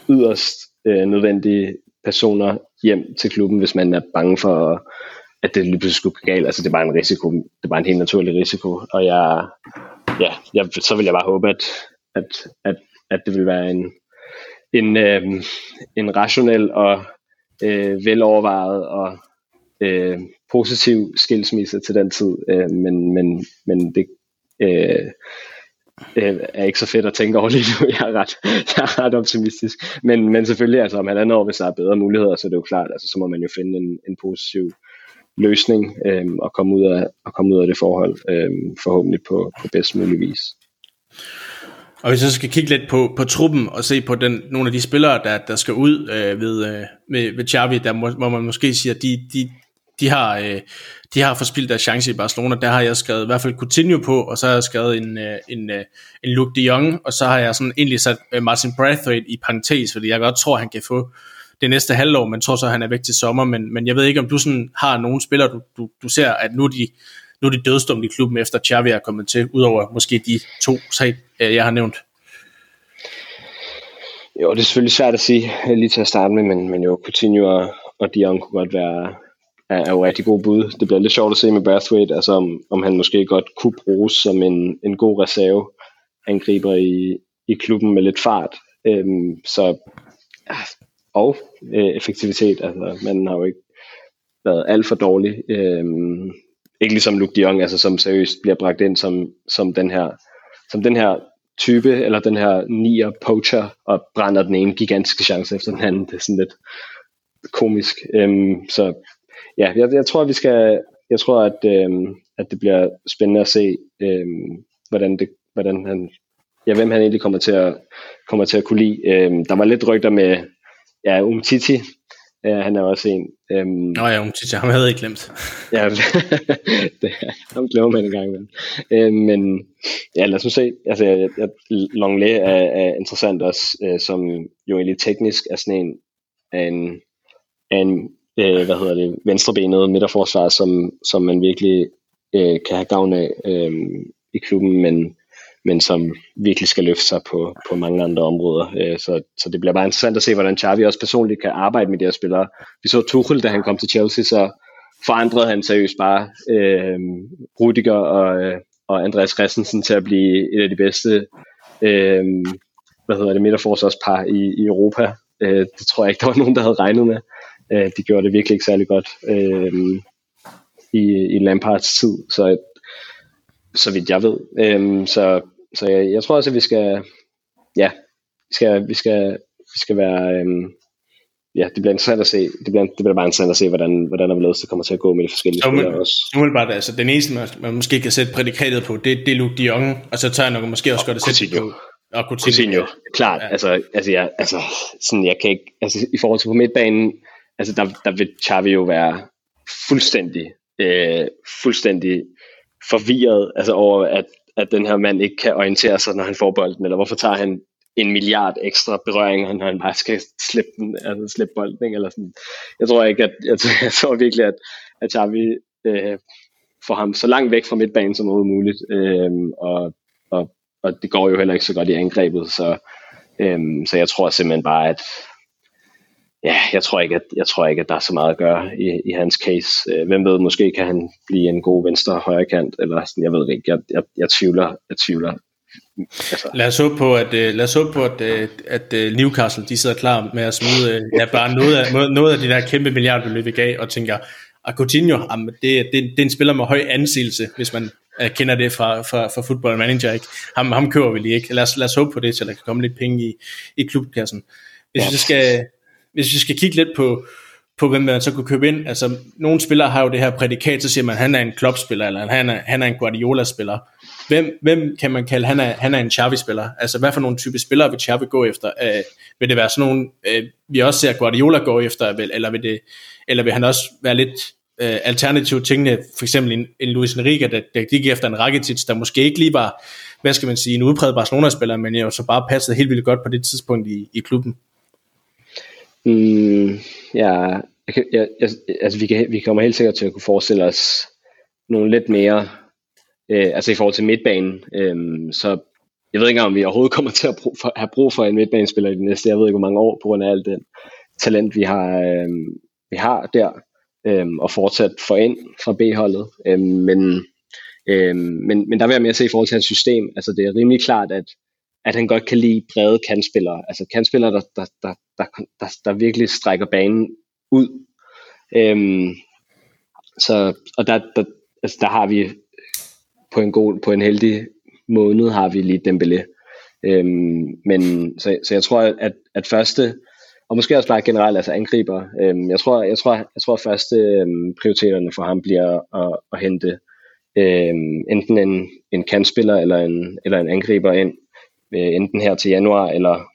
yderst øh, nødvendige personer hjem til klubben, hvis man er bange for, at det lige pludselig skulle gå galt. Altså det er bare en risiko. Det er bare en helt naturlig risiko. Og jeg, ja, jeg, så vil jeg bare håbe, at, at, at, at det vil være en, en, øh, en rationel og øh, velovervejet og øh, positiv skilsmisse til den tid. Øh, men, men, men det, øh, øh, er ikke så fedt at tænke over lige nu. Jeg er ret, jeg er ret optimistisk. Men, men selvfølgelig, altså om halvandet år, hvis der er bedre muligheder, så er det jo klart, altså så må man jo finde en, en positiv løsning øh, og, komme ud af, og komme ud af det forhold, øh, forhåbentlig på, på bedst mulig vis.
Og hvis jeg skal kigge lidt på, på truppen og se på den, nogle af de spillere, der, der skal ud øh, ved, øh, med, ved Xavi, der må, må man måske sige, at de, de, de har, øh, de har forspildt deres chance i Barcelona. Der har jeg skrevet i hvert fald Coutinho på, og så har jeg skrevet en, øh, en, øh, en Luke de Jong, og så har jeg sådan egentlig sat øh, Martin Braithwaite i parentes, fordi jeg godt tror, han kan få det næste halvår, men tror så, han er væk til sommer. Men, men jeg ved ikke, om du sådan har nogle spillere, du, du, du ser, at nu er de, nu er de dødstumt i klubben, efter Xavi er kommet til, udover måske de to, tre, øh, jeg har nævnt.
Jo, det er selvfølgelig svært at sige øh, lige til at starte med, men, men jo, Coutinho og, og Dion kunne godt være, er, er jo rigtig god bud. Det bliver lidt sjovt at se med Brathwaite, altså om, om han måske godt kunne bruges som en, en god reserve angriber i, i klubben med lidt fart. Øhm, så, og øh, effektivitet, altså man har jo ikke været alt for dårlig. Øhm, ikke ligesom Luke de Jong, altså som seriøst bliver bragt ind som, som den her som den her type, eller den her nier poacher, og brænder den ene gigantiske chance efter den anden. Det er sådan lidt komisk. Øhm, så ja, jeg, jeg tror, at vi skal, jeg tror, at, øhm, at det bliver spændende at se, øhm, hvordan, det, hvordan han, ja, hvem han egentlig kommer til at, kommer til at kunne lide. Øhm, der var lidt rygter med, ja, Umtiti, Ja, han er også en.
Øhm, Nå ja, Umtiti, ham havde jeg ikke glemt.
ja, det, ham glemmer man en gang imellem. Øhm, men ja, lad os nu se. Altså, jeg, jeg, Longley er, er interessant også, øh, som jo egentlig teknisk er sådan en, en, en øh, hvad hedder det, venstrebenet midterforsvar, som, som man virkelig øh, kan have gavn af øh, i klubben, men, men som virkelig skal løfte sig på, på mange andre områder. Øh, så, så det bliver bare interessant at se, hvordan Xavi også personligt kan arbejde med de her spillere. Vi så Tuchel, da han kom til Chelsea, så forandrede han seriøst bare øh, Rudiger og, øh, og Andreas Christensen til at blive et af de bedste øh, hvad hedder det, midterforsvarspar i, i Europa. Øh, det tror jeg ikke, der var nogen, der havde regnet med. Øh, de gjorde det virkelig ikke særlig godt øh, i, i Lampards tid, så, så vidt jeg ved. Øh, så så jeg, jeg tror også, at vi skal, ja, vi skal, vi skal, vi skal være, øh, ja, det bliver interessant at se, det bliver, det bliver bare interessant at se, hvordan, hvordan der det kommer til at gå med de forskellige
ja, spillere også. Umiddelbart, altså den eneste, man, man måske kan sætte prædikatet på, det, det er Luke de Jong, og så tager jeg nok måske også godt at sætte på
og Coutinho. Coutinho, klart. Ja. Altså, altså, jeg, altså, sådan, jeg kan ikke, altså, i forhold til på midtbanen, altså, der, der vil Xavi jo være fuldstændig, øh, fuldstændig forvirret altså over, at at den her mand ikke kan orientere sig, når han får bolden, eller hvorfor tager han en milliard ekstra berøringer, når han bare skal slippe, den, altså slippe bolden, ikke? eller sådan. Jeg tror ikke, at, jeg, tror, jeg tror virkelig, at, at Xavi øh, får ham så langt væk fra midtbanen som overhovedet muligt, øh, og, og, og det går jo heller ikke så godt i angrebet, så, øh, så jeg tror simpelthen bare, at ja, jeg tror ikke, at, jeg tror ikke, at der er så meget at gøre i, i hans case. Øh, hvem ved, måske kan han blive en god venstre højre kant, eller sådan, jeg ved det ikke. Jeg, jeg, jeg tvivler, jeg tvivler.
Altså. Lad os håbe på, at, øh, lad os håbe på, at, øh, at Newcastle de sidder klar med at smide ja, bare noget af, noget af de der kæmpe milliardbeløb i gav, og tænker, at Coutinho, jamen, det, det, det er en spiller med høj anseelse, hvis man uh, kender det fra, fra, fra football manager. Ikke? Ham, ham kører vi lige ikke. Lad os, lad os håbe på det, så der kan komme lidt penge i, i klubkassen. Hvis ja. vi skal, hvis vi skal kigge lidt på, på hvem man så kunne købe ind, altså nogle spillere har jo det her prædikat, så siger man, at han er en Klopp-spiller, eller han er, han er en Guardiola-spiller. Hvem, hvem kan man kalde, han er, han er en Xavi-spiller? Altså hvad for nogle type spillere vil Xavi gå efter? Øh, vil det være sådan nogle, øh, vi også ser Guardiola gå efter, eller vil, det, eller vil han også være lidt øh, alternative tingene, for eksempel en, en Luis Enrique, der, der gik efter en Rakitic, der måske ikke lige var, hvad skal man sige, en udpræget Barcelona-spiller, men jo så bare passede helt vildt godt på det tidspunkt i, i klubben.
Mm, ja, jeg, jeg, jeg, altså vi, kan, vi kommer helt sikkert til at kunne forestille os nogle lidt mere, øh, altså i forhold til midtbanen, øh, så jeg ved ikke om vi overhovedet kommer til at brug for, have brug for en midtbanespiller i de næste, jeg ved ikke hvor mange år, på grund af alt den talent, vi har, øh, vi har der, øh, og fortsat få ind fra B-holdet. Øh, men, øh, men, men der vil jeg mere se i forhold til hans system, altså det er rimelig klart, at at han godt kan lide brede kantspillere. Altså kantspillere, der, der, der, der, der, der virkelig strækker banen ud. Øhm, så, og der, der, altså der har vi på en god, på en heldig måned har vi lige Dembélé. Øhm, men så, så jeg tror, at, at første, og måske også bare generelt, altså angriber, øhm, jeg tror, jeg tror, jeg tror at første øhm, prioriteterne for ham bliver at, at hente øhm, enten en, en kantspiller eller en, eller en angriber ind, øh, enten her til januar eller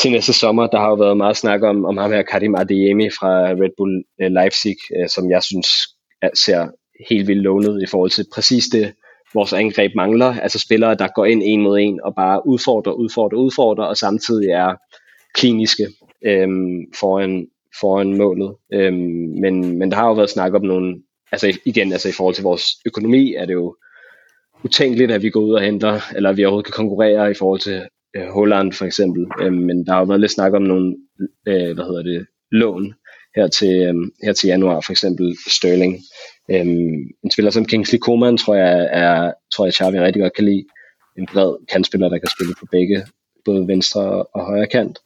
til næste sommer. Der har jo været meget snak om, om ham her Karim Adeyemi fra Red Bull øh, Leipzig, øh, som jeg synes ser helt vildt lovende i forhold til præcis det, vores angreb mangler. Altså spillere, der går ind en mod en og bare udfordrer, udfordrer, udfordrer, og samtidig er kliniske øhm, foran, foran målet. Øhm, men, men der har jo været snak om nogle, altså igen, altså i forhold til vores økonomi, er det jo utænkeligt, at vi går ud og henter, eller at vi overhovedet kan konkurrere i forhold til øh, Holland for eksempel. Øh, men der har jo været lidt snak om nogle, øh, hvad hedder det, lån her til, øh, her til januar, for eksempel Sterling. Øh, en spiller som Kingsley Coman, tror jeg, er, tror jeg, Xavi rigtig godt kan lide. En bred kantspiller, der kan spille på begge, både venstre og højre kant.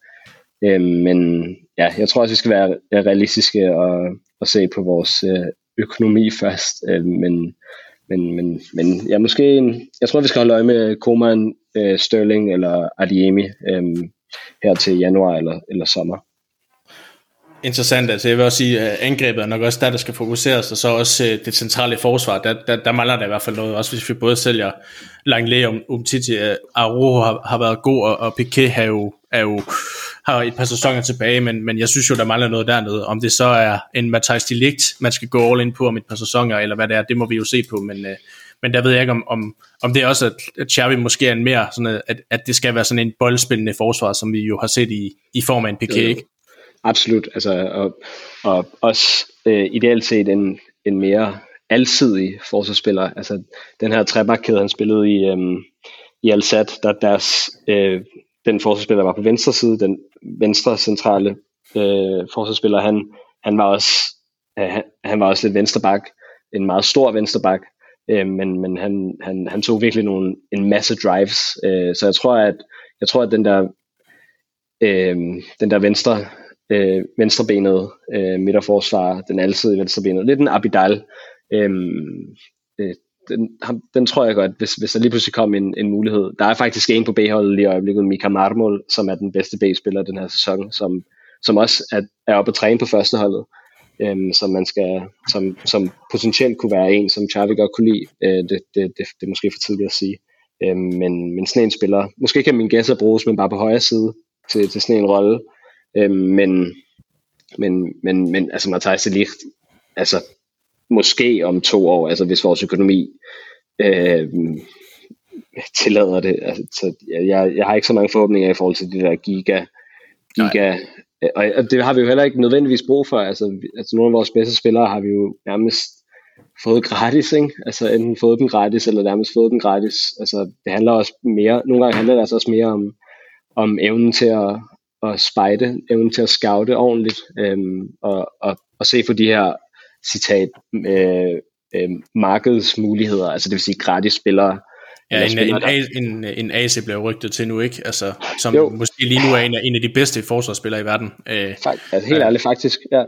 Øh, men ja, jeg tror også, vi skal være realistiske og, og se på vores øh, økonomi først. Øh, men men, men, men ja, måske, jeg tror, vi skal holde øje med Koman, øh, Sterling eller Adiemi øh, her til januar eller, eller sommer.
Interessant, altså jeg vil også sige, at angrebet er nok også der, der skal fokuseres, og så også øh, det centrale forsvar, der, der, der mangler der i hvert fald noget, også hvis vi både sælger Langley og Umtiti, øh, Arojo har, har været god, og, og Piquet har jo, er jo har et par sæsoner tilbage, men, men jeg synes jo, der mangler noget dernede. Om det så er en Matthijs Delict, man skal gå all in på om et par sæsoner, eller hvad det er, det må vi jo se på, men, øh, men der ved jeg ikke, om, om, om det er også, at Xavi måske er en mere, sådan at, at det skal være sådan en boldspillende forsvar, som vi jo har set i, i form af en Piquet, ikke?
Absolut, altså, og, og også øh, ideelt set en, en mere alsidig forsvarsspiller. Altså den her trebakkæde, han spillede i, øhm, i Al-Sad, der deres, øh, den forsvarsspiller var på venstre side, den venstre centrale øh, forsvarsspiller, han, han var også øh, han, han var også lidt venstreback, en meget stor venstreback, øh, men, men han, han, han tog virkelig nogle, en masse drives, øh, så jeg tror, at jeg tror, at den der øh, den der venstre øh, venstrebenede øh, midterforsvar, den alsidige venstrebenet, lidt en Abidal, øh, den, ham, den tror jeg godt, hvis, hvis der lige pludselig kom en, en mulighed. Der er faktisk en på B-holdet lige i øjeblikket, Mika Marmol, som er den bedste B-spiller den her sæson, som, som også er, er oppe at træne på førsteholdet, øhm, som man skal, som, som potentielt kunne være en, som Xavi godt kunne lide. Øh, det, det, det, det er måske for tidligt at sige. Øhm, men, men sådan en spiller, måske kan min gæsser bruges, men bare på højre side til, til sådan en rolle. Øhm, men, men, men, men altså Matthijs de Ligt, altså måske om to år, altså hvis vores økonomi øh, tillader det. Altså, så jeg, jeg har ikke så mange forhåbninger i forhold til det der giga, giga og det har vi jo heller ikke nødvendigvis brug for. Altså, altså nogle af vores bedste spillere har vi jo nærmest fået gratis, ikke? Altså enten fået den gratis, eller nærmest fået den gratis. Altså det handler også mere, nogle gange handler det altså også mere om, om evnen til at, at spejde, evnen til at scoute ordentligt, øhm, og, og, og se på de her, citat, øh, øh, markedsmuligheder, altså det vil sige gratis spillere,
Ja, en, en, en, en AC bliver rygtet til nu, ikke? Altså, som jo. måske lige nu er en af, en af de bedste forsvarsspillere i verden.
Øh, altså helt øh, ærligt, faktisk, ja.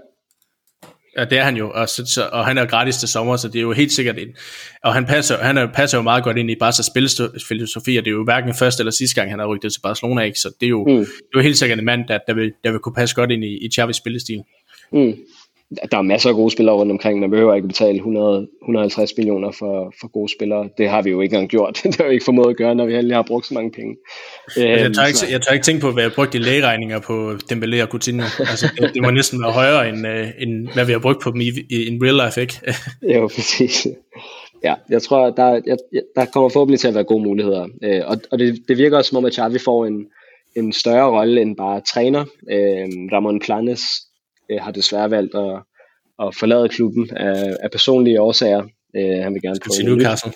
Ja, det er han jo, og, så, og han er gratis til sommer, så det er jo helt sikkert en, og han passer, han er, passer jo meget godt ind i Barca's spilfilosofi, og det er jo hverken første eller sidste gang, han har rykket til Barcelona, ikke? så det er jo, mm. det er jo helt sikkert en mand, der, der, vil, der vil kunne passe godt ind i, i Xavi's spillestil. Mm
der er masser af gode spillere rundt omkring. Man behøver ikke betale 100, 150 millioner for, for gode spillere. Det har vi jo ikke engang gjort. det har vi ikke formået at gøre, når vi heller har brugt så mange penge.
jeg, øhm, tør ikke, jeg tør ikke tænke på, hvad jeg brugte i lægeregninger på Dembélé og Coutinho. Altså, det, det må næsten være højere, end, uh, end hvad vi har brugt på dem i, i in real life, ikke?
jo, præcis. Ja, jeg tror, der, jeg, der kommer forhåbentlig til at være gode muligheder. Øh, og og det, det virker også som om, at Xavi får en, en større rolle end bare træner. Øh, Ramon Planes øh, har desværre valgt at, at forlade klubben af, af personlige årsager. Øh, han vil gerne
til Newcastle.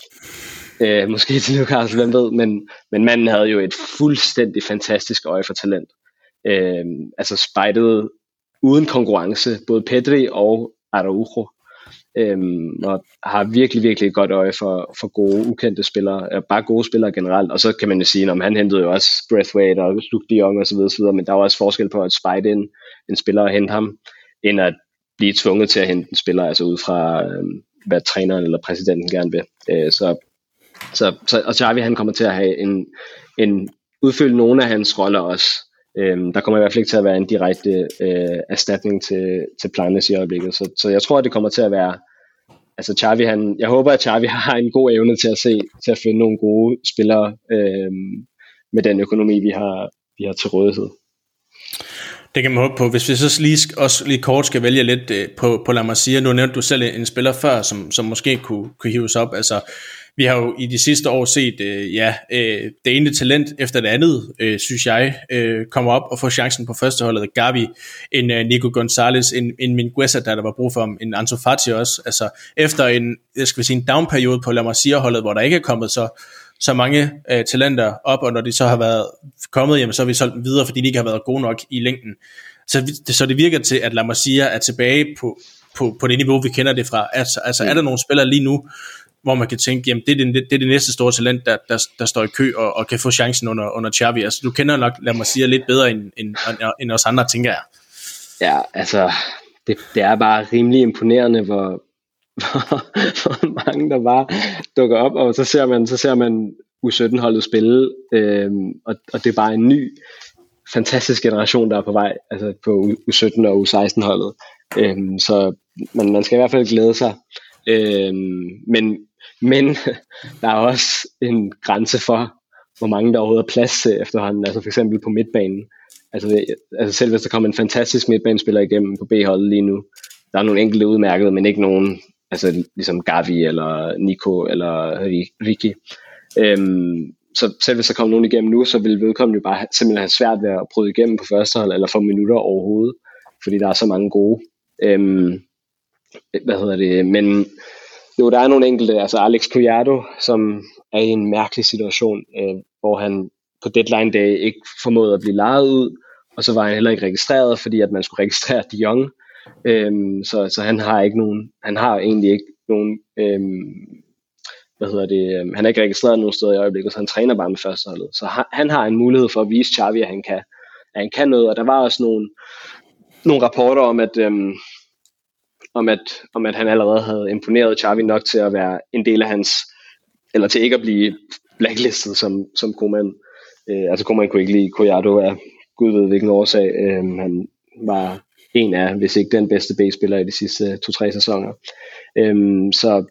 Øh, måske til Newcastle, hvem ved, men, men manden havde jo et fuldstændig fantastisk øje for talent. Øh, altså spejdet uden konkurrence, både Pedri og Araujo. Øhm, og har virkelig, virkelig et godt øje for, for gode, ukendte spillere, øh, bare gode spillere generelt, og så kan man jo sige, om han hentede jo også Breathwaite og Luke de Jong og så videre, så videre, men der var også forskel på at spejde ind en spiller og hente ham, end at blive tvunget til at hente en spiller, altså ud fra, øh, hvad træneren eller præsidenten gerne vil. Øh, så, så, så, og Xavi han kommer til at have en, en udfylde nogle af hans roller også. Øhm, der kommer i hvert fald ikke til at være en direkte øh, erstatning til, til Planes i øjeblikket. Så, så jeg tror, at det kommer til at være altså Xavi, han, jeg håber, at Xavi har en god evne til at se, til at finde nogle gode spillere øh, med den økonomi, vi har, vi har til rådighed.
Det kan man håbe på. Hvis vi så lige, også lige kort skal vælge lidt øh, på, på La Masia, nu nævnte du selv en spiller før, som, som måske kunne, kunne hives op. Altså, vi har jo i de sidste år set, øh, ja, øh, det ene talent efter det andet, øh, synes jeg, øh, kommer op og får chancen på førsteholdet. Gavi, en øh, Nico Gonzalez, en, en Mingueza, der der var brug for, en Ansu Fati også. Altså, efter en, jeg skal sige, en down-periode på La Masia-holdet, hvor der ikke er kommet så så mange øh, talenter op, og når de så har været kommet, jamen, så har vi solgt dem videre, fordi de ikke har været gode nok i længden. Så det, så det virker til, at La Masia er tilbage på, på, på det niveau, vi kender det fra. Altså, altså er der nogle spillere lige nu, hvor man kan tænke, jamen det er det, det, er det næste store talent, der, der, der står i kø og, og kan få chancen under, under Xavi. Altså du kender nok, lad mig sige, lidt bedre end, end, end os andre, tænker jeg.
Ja, altså det, det er bare rimelig imponerende, hvor, hvor mange der bare dukker op, og så ser man, så ser man U17-holdet spille, øhm, og, og det er bare en ny, fantastisk generation, der er på vej, altså på U17 og U16-holdet. Øhm, så man, man skal i hvert fald glæde sig. Øhm, men, men der er også en grænse for, hvor mange der overhovedet er plads til efterhånden, altså for eksempel på midtbanen. Altså, altså selv hvis der kommer en fantastisk midtbanespiller igennem på B-holdet lige nu, der er nogle enkelte udmærkede, men ikke nogen altså ligesom Gavi eller Nico eller Ricky. Øhm, så selv hvis der kommer nogen igennem nu, så vil vedkommende jo bare simpelthen have svært ved at bryde igennem på første hold, eller få minutter overhovedet, fordi der er så mange gode. Øhm, hvad hedder det? Men jo, der er nogle enkelte, altså Alex Collado, som er i en mærkelig situation, øh, hvor han på deadline day ikke formåede at blive lejet ud, og så var han heller ikke registreret, fordi at man skulle registrere de Jong. Øhm, så, så han har ikke nogen, han har egentlig ikke nogen, øhm, hvad hedder det, øhm, han er ikke registreret nogen steder i øjeblikket, så han træner bare med førsteholdet. Så han, han har en mulighed for at vise Xavi, at han kan, at han kan noget, og der var også nogle, nogle rapporter om, at, øhm, om at, om at han allerede havde imponeret Xavi nok til at være en del af hans, eller til ikke at blive blacklistet som, som Koeman. Øh, altså Koeman kunne ikke lide Collado af gud ved hvilken årsag. Øh, han var en af, hvis ikke den bedste B-spiller i de sidste to-tre sæsoner. Øh, så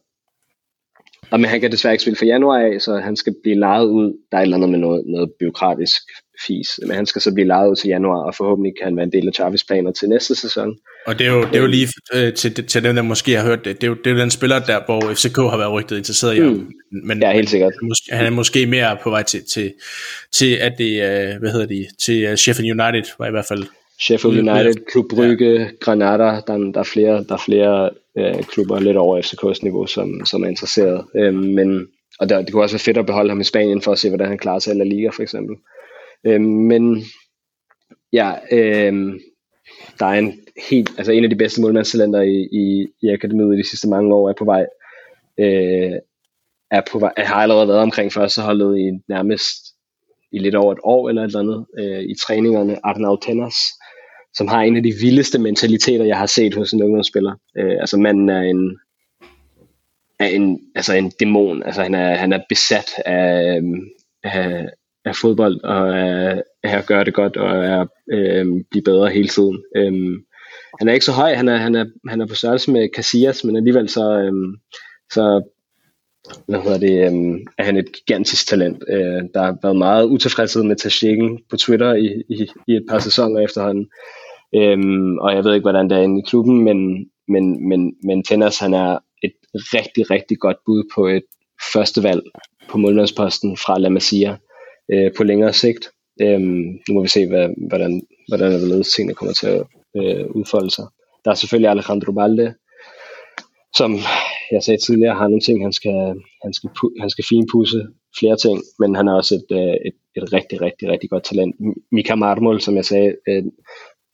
og men han kan desværre ikke spille for januar af, så han skal blive lejet ud. Der er et eller andet med noget, noget byråkratisk fis. Men han skal så blive lejet ud til januar, og forhåbentlig kan han være en del af Chavis planer til næste sæson.
Og det er jo, det er jo lige øh, til, til dem, der måske har hørt det, det er jo, det er jo den spiller der, hvor FCK har været rygtet interesseret i ham. Mm.
Men, ja, helt sikkert.
Måske, han er måske mere på vej til, til, til at det, uh, hvad hedder de, til uh, Sheffield United, var i hvert fald.
Sheffield United, Klub Brygge, ja. Granada, der, der er flere, der er flere uh, klubber lidt over FCK's niveau, som, som er interesseret. Uh, men, og der, det kunne også være fedt at beholde ham i Spanien for at se, hvordan han klarer sig i La Liga for eksempel. Øh, men ja, øh, der er en helt, altså en af de bedste målmandstalenter i, i, i akademiet i de sidste mange år er på vej, øh, er på vej, har allerede været omkring førsteholdet i nærmest i lidt over et år eller et eller andet øh, i træningerne, Arnaud Tennas, som har en af de vildeste mentaliteter, jeg har set hos en ungdomsspiller. Øh, altså manden er en, er en, altså en dæmon, altså han er, han er besat af, af, af fodbold og af, af at gøre det godt og at øh, blive bedre hele tiden. Øh, han er ikke så høj, han er, han er, han er på størrelse med Casillas, men alligevel så, øh, så hvad hedder det, øh, er han et gigantisk talent. Øh, der har været meget utilfredshed med Tashikken på Twitter i, i, i et par sæsoner efterhånden. Øhm, og jeg ved ikke, hvordan det er inde i klubben, men, men, men, men Tenders, han er et rigtig, rigtig godt bud på et førstevalg på målmandsposten fra La Masia øh, på længere sigt. Øhm, nu må vi se, hvad, hvordan, hvordan er tingene kommer til at øh, udfolde sig. Der er selvfølgelig Alejandro Balde, som jeg sagde tidligere, har nogle ting, han skal, han skal, han skal finpudse flere ting, men han er også et, øh, et, et rigtig, rigtig, rigtig godt talent. Mika Marmol, som jeg sagde, øh,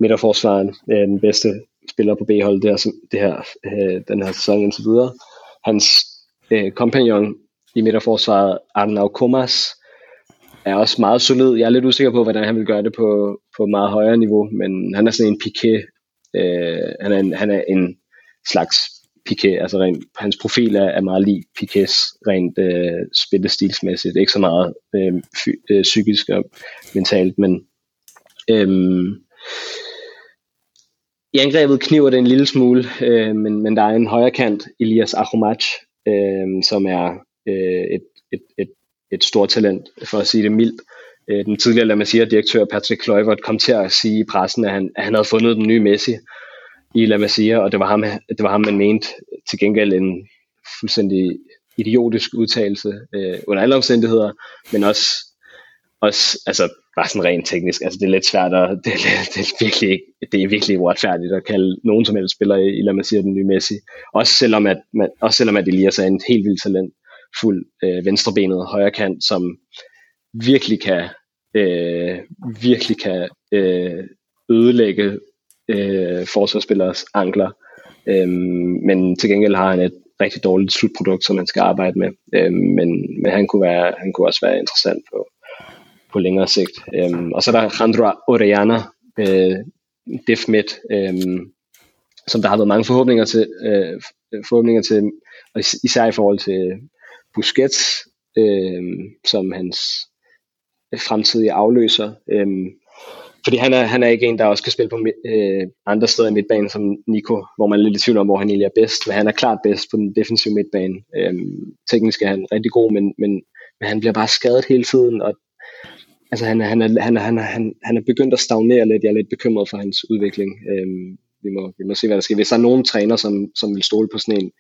midterforsvaren, øh, den bedste spiller på B-holdet det her, det her, øh, den her sæson indtil videre. Hans øh, kompagnon i midterforsvaret, Arnau Komas, er også meget solid. Jeg er lidt usikker på, hvordan han vil gøre det på, på meget højere niveau, men han er sådan en piqué. Øh, han, er en, han er en slags piqué, altså rent, hans profil er, er meget lig Piqués rent øh, spillestilsmæssigt. Ikke så meget øh, fy, øh, psykisk og mentalt, men øh, i angrebet kniver det en lille smule, øh, men, men der er en højre kant, Elias Ahomach, øh, som er øh, et, et, et et stort talent, for at sige det mildt. Øh, den tidligere La Masia-direktør Patrick Kluivert kom til at sige i pressen, at han, at han havde fundet den nye Messi i La Masia, og det var ham, det var ham man mente til gengæld en fuldstændig idiotisk udtalelse øh, under alle omstændigheder, men også, også altså, bare sådan rent teknisk. Altså, det er lidt svært at, det, det, det, er virkelig, det er virkelig uretfærdigt at kalde nogen som helst spiller i, i La Masia den nye Messi. Også selvom at, man, også selvom at Elias er en helt vild talent fuld øh, venstrebenet højre kant, som virkelig kan øh, virkelig kan øh, ødelægge øh, forsvarsspillers ankler. Øh, men til gengæld har han et rigtig dårligt slutprodukt, som man skal arbejde med. Øh, men, men han kunne være, han kunne også være interessant på, på længere sigt. Øh, og så er der Jandro Orellana, øh, def midt, øh, som der har været mange forhåbninger til, øh, forhåbninger til, og især i forhold til Busquets øh, som hans fremtidige afløser. Øh, fordi han er, han er ikke en, der også kan spille på øh, andre steder i midtbanen som Nico, hvor man er lidt i tvivl om, hvor han egentlig er bedst. Men han er klart bedst på den defensive midtbane. Øh, teknisk er han rigtig god, men, men, men han bliver bare skadet hele tiden, og altså, han, han, er, han, er, han, er, han, han er begyndt at stagnere lidt. Jeg er lidt bekymret for hans udvikling. Øh, vi, må, vi må se, hvad der sker. Hvis der er nogen træner, som, som vil stole på sådan en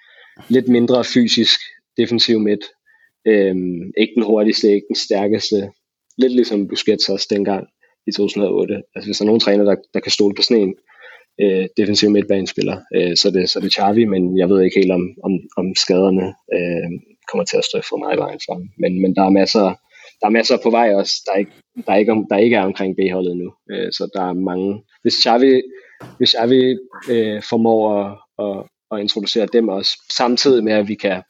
lidt mindre fysisk defensiv midt. Øhm, ikke den hurtigste, ikke den stærkeste. Lidt ligesom Busquets også dengang i 2008. Altså hvis der er nogen træner, der, der kan stole på sådan en øh, defensiv midtbanespiller, øh, så, det, så er det Xavi, men jeg ved ikke helt om, om, om skaderne øh, kommer til at stå for mig i vejen for Men, men der er masser der er masser på vej også, der ikke, der ikke, der ikke er omkring B-holdet nu. Øh, så der er mange. Hvis Xavi, hvis Xavi øh, formår at, at, at introducere dem også, samtidig med at vi kan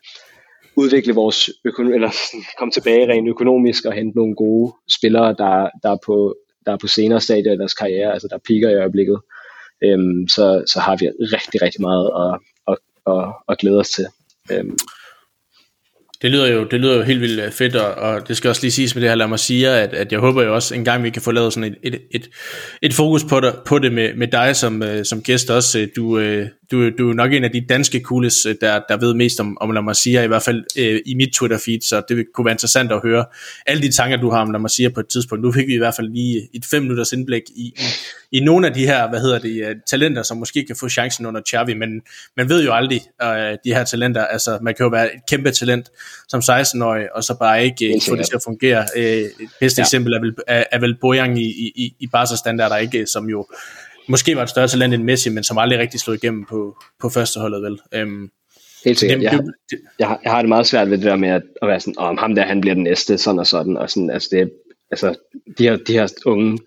udvikle vores økonomi, eller komme tilbage rent økonomisk og hente nogle gode spillere, der, der, er, på, der er på senere stadier i deres karriere, altså der piker i øjeblikket, øhm, så, så har vi rigtig, rigtig meget at, at, at, at glæde os til. Øhm.
Det lyder jo, det lyder jo helt vildt øh, fedt, og, og det skal også lige siges med det her, lad mig sige, at, at jeg håber jo også en gang, vi kan få lavet sådan et, et, et, et fokus på dig, på det med, med dig som, øh, som gæst også. Øh, du, du, du er nok en af de danske coolest, øh, der, der ved mest om, om siger, i hvert fald øh, i mit Twitter-feed, så det kunne være interessant at høre alle de tanker, du har om man siger på et tidspunkt. Nu fik vi i hvert fald lige et fem minutters indblik i, i, i nogle af de her, hvad hedder det, uh, talenter, som måske kan få chancen under Xavi, men man ved jo aldrig, uh, de her talenter, altså man kan jo være et kæmpe talent som 16-årig, og så bare ikke få det til at fungere. Uh, et bedste ja. eksempel er vel, er, er vel Bojan i, i, i Barca-standarder, ikke, som jo måske var et større talent end Messi, men som aldrig rigtig slog igennem på, på førsteholdet, vel? Um,
Helt sikkert. Jeg, jeg, har, jeg har det meget svært ved det der med at, at være sådan, om oh, ham der, han bliver den næste, sådan og sådan, og sådan, altså det, altså, de her, de her unge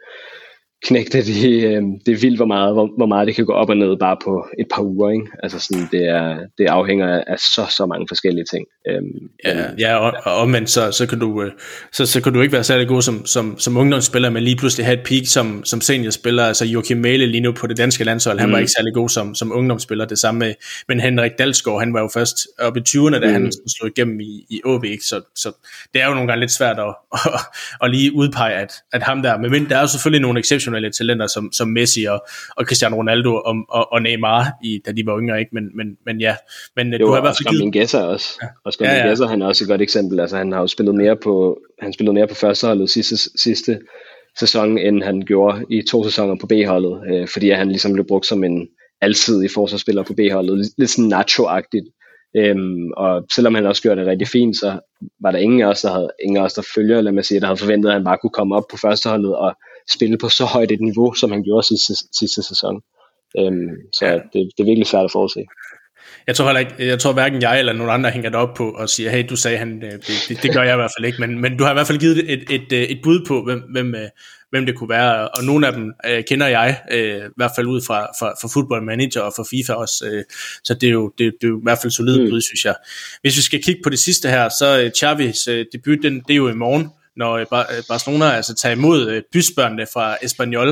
knægte, det, øh, det er vildt, hvor meget, hvor, hvor meget det kan gå op og ned bare på et par uger. Ikke? Altså sådan, det, er, det afhænger af så, så mange forskellige ting. Øhm,
ja, ja, og, og omvendt, så, så, kan du, øh, så, så kan du ikke være særlig god som, som, som ungdomsspiller, men lige pludselig have et peak som, som seniorspiller. Altså Joachim Mæle lige nu på det danske landshold, mm. han var mm. ikke særlig god som, som ungdomsspiller. Det samme med, men Henrik Dalsgaard, han var jo først oppe i 20'erne, da mm. han slog igennem i, i OB, ikke? Så, så det er jo nogle gange lidt svært at, at, at lige udpege, at, at ham der, men der er jo selvfølgelig nogle exceptionelle talenter, som, som Messi og, og Cristiano Ronaldo og, og, og Neymar, i, da de var yngre, ikke? Men, men, men ja. Men,
øh, jo, du har i hvert fald givet... Gesser også. Ja. Oscar ja, ja. Gesser, han er også et godt eksempel. Altså, han har jo spillet mere på, han spillede mere på førsteholdet sidste, sidste sæson, end han gjorde i to sæsoner på B-holdet, øh, fordi han ligesom blev brugt som en alsidig forsvarsspiller på B-holdet. Lidt sådan Nacho-agtigt. Øhm, og selvom han også gjorde det rigtig fint, så var der ingen af os, der, havde, ingen af os, der følger, lad mig sige, der havde forventet, at han bare kunne komme op på førsteholdet og spille på så højt et niveau, som han gjorde sidste, sidste sæson. Øhm, så ja. det, det er virkelig svært at forudse.
Jeg tror heller ikke, jeg tror hverken jeg eller nogen andre hænger det op på og siger, hey, du sagde han, øh, det, det, det gør jeg i hvert fald ikke, men, men du har i hvert fald givet et, et, et, et bud på, hvem, hvem, øh, hvem det kunne være, og nogle af dem øh, kender jeg, øh, i hvert fald ud fra, fra, fra Football Manager og fra FIFA også, øh, så det er, jo, det, det er jo i hvert fald solid mm. bud, synes jeg. Hvis vi skal kigge på det sidste her, så øh, Chavis øh, debut, den, det er jo i morgen, når øh, øh, Barcelona altså tager imod øh, bysbørnene fra Espanyol.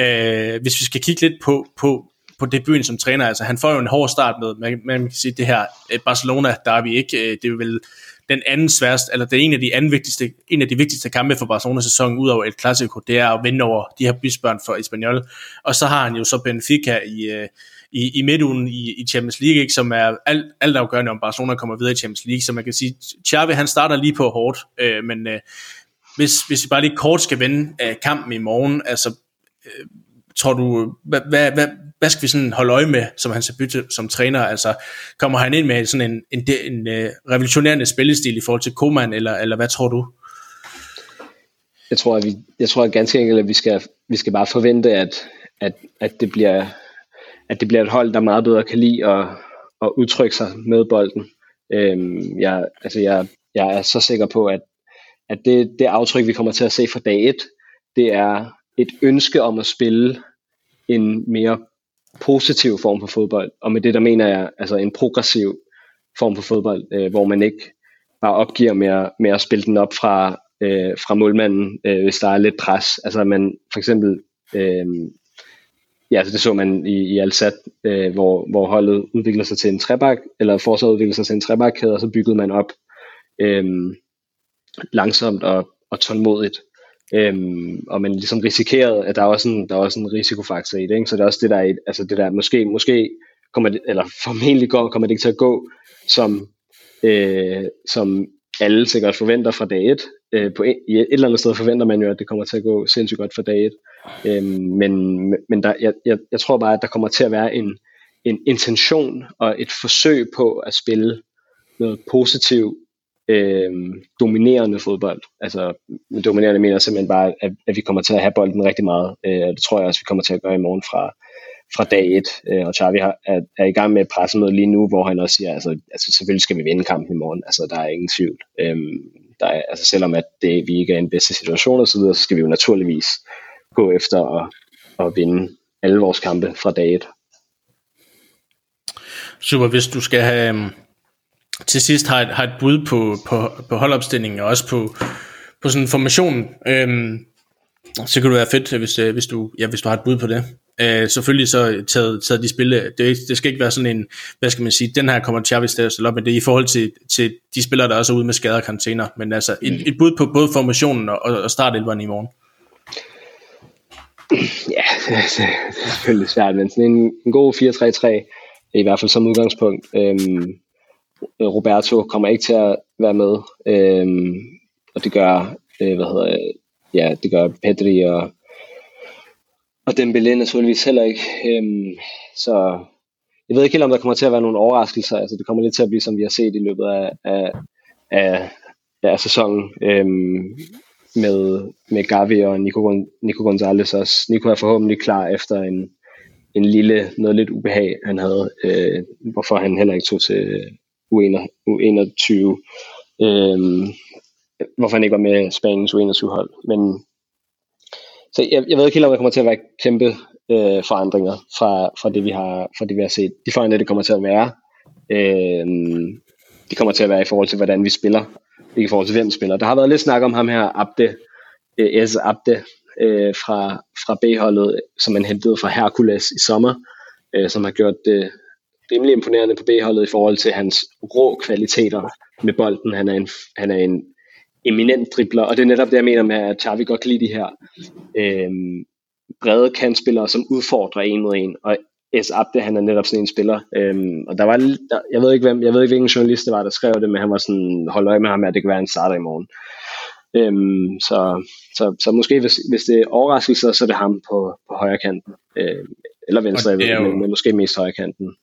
Øh, hvis vi skal kigge lidt på, på, på debuten som træner, altså han får jo en hård start med, man, man kan sige, det her Barcelona, der er vi ikke, det er vel den anden sværeste, eller det er en af de anden vigtigste, en af de vigtigste kampe for Barcelona sæson ud over et klassiko, det er at vinde over de her bysbørn for Espanyol. Og så har han jo så Benfica i, i, i midtugen i, i Champions League, ikke, som er alt, alt afgørende, om Barcelona kommer videre i Champions League, så man kan sige, Xavi han starter lige på hårdt, øh, men øh, hvis, hvis vi bare lige kort skal vende øh, kampen i morgen, altså øh, tror du, hvad, hvad, hvad, hvad skal vi sådan holde øje med, som han bytte som træner? Altså, kommer han ind med sådan en, en, en, en øh, revolutionerende spillestil i forhold til Koeman, eller, eller hvad tror du?
Jeg tror, at vi, jeg tror at ganske enkelt, at vi skal, vi skal bare forvente, at, at, at det bliver at det bliver et hold, der meget bedre kan lide at, at udtrykke sig med bolden. Øhm, jeg, altså jeg, jeg er så sikker på, at, at det, det aftryk, vi kommer til at se fra dag 1, det er et ønske om at spille en mere positiv form for fodbold. Og med det, der mener jeg altså en progressiv form for fodbold, øh, hvor man ikke bare opgiver med at, med at spille den op fra, øh, fra målmanden, øh, hvis der er lidt pres. Altså man for eksempel øh, ja, altså det så man i, i Alsat, øh, hvor, hvor holdet udvikler sig til en trebak, eller forsvaret udvikler sig til en trebakkæde, og så byggede man op øh, langsomt og, og tålmodigt. Øhm, og man ligesom risikerede, at der er også en, der er også en risikofaktor i det, ikke? så det er også det der, er, altså det der måske, måske kommer det, eller formentlig går, kommer det ikke til at gå, som, øh, som alle sikkert forventer fra dag 1. Øh, på et, et eller andet sted forventer man jo, at det kommer til at gå sindssygt godt fra dag 1. Øh, men men der, jeg, jeg, jeg tror bare, at der kommer til at være en, en intention og et forsøg på at spille noget positivt, øh, dominerende fodbold. Altså dominerende mener simpelthen bare, at, at vi kommer til at have bolden rigtig meget. Øh, det tror jeg også, vi kommer til at gøre i morgen fra, fra dag 1. Øh, og Xavi har, er, er i gang med et pressemøde lige nu, hvor han også siger, altså, altså selvfølgelig skal vi vinde kampen i morgen. Altså der er ingen tvivl. Øh, der er, altså selvom at det, vi ikke er i en bedste situation osv., så, videre, så skal vi jo naturligvis gå efter at, at vinde alle vores kampe fra dag 1.
Super, hvis du skal have øhm, til sidst har et, har et bud på, på, på holdopstillingen og også på, på sådan formationen, øhm, så kan det være fedt, hvis, øh, hvis, du, ja, hvis du har et bud på det. Øh, selvfølgelig så taget, taget de spille, det, det skal ikke være sådan en, hvad skal man sige, den her kommer Chavis til at stille op, men det er i forhold til, til de spillere, der også er ude med skader og karantæner, men altså et, et bud på både formationen og, og startelveren i morgen.
Ja, det er selvfølgelig svært, men sådan en, en god 4-3-3 i hvert fald som udgangspunkt. Øhm, Roberto kommer ikke til at være med, øhm, og det gør, øh, hvad hedder, ja, det gør Pedri og, og Dembélé naturligvis heller ikke. Øhm, så jeg ved ikke helt, om der kommer til at være nogle overraskelser. Altså, det kommer lidt til at blive, som vi har set i løbet af, af, af, af sæsonen. Øhm, med, med Gavi og Nico, Nico Gonzalez også. Nico er forhåbentlig klar efter en, en lille, noget lidt ubehag, han havde, øh, hvorfor han heller ikke tog til U21, øh, hvorfor han ikke var med Spaniens U21-hold. Men så jeg, jeg ved ikke helt, om der kommer til at være kæmpe øh, forandringer fra, fra, det, vi har, fra det, vi har set. De forandringer, det kommer til at være, øh, de kommer til at være i forhold til, hvordan vi spiller, ikke i forhold til, hvem spiller. Der har været lidt snak om ham her, Abde, øh, S. Abde, øh, fra, fra B-holdet, som man hentede fra Hercules i sommer, øh, som har gjort det rimelig imponerende på B-holdet i forhold til hans rå kvaliteter med bolden. Han er en, han er en eminent dribler, og det er netop det, jeg mener med, at Xavi godt kan lide de her øh, brede kantspillere, som udfordrer en mod en, og S. Abde, han er netop sådan en spiller. Øhm, og der var, der, jeg ved ikke hvem, jeg ved ikke hvilken journalist det var, der skrev det, men han var sådan, hold øje med ham, at det kan være en starter i morgen. Øhm, så, så, så måske hvis, hvis det er overraskelser, så er det ham på, på højre kanten. Øh, eller venstre, jo, men, men måske mest højre kanten.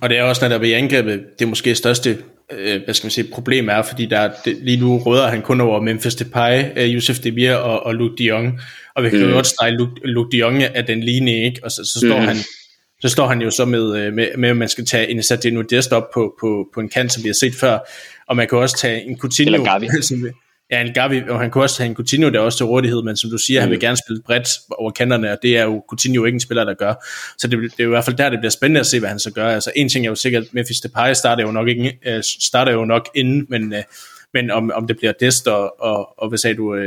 Og det er også netop i angrebet, det måske største øh, hvad skal man sige, problem er, fordi der det, lige nu råder han kun over Memphis Depay, øh, Youssef Demir og, og Luke de Jong. Og vi kan mm. jo godt strege Luke, Luke de Jong af den linje, ikke? Og så, så står mm. han så står han jo så med, øh, med, med at man skal tage en Sadino Dest op på, på, på en kant, som vi har set før, og man kan også tage en Coutinho, som, Ja, en Gavi, og han kunne også have en Coutinho der også til rådighed, men som du siger, mm. han vil mm. gerne spille bredt over kanterne, og det er jo Coutinho ikke en spiller, der gør. Så det, det er jo i hvert fald der, det bliver spændende at se, hvad han så gør. Altså en ting er jo sikkert, Memphis Depay starter jo nok, ikke, uh, starter jo nok inden, men, uh, men om, om det bliver Dest og, og, og hvad sagde du, uh,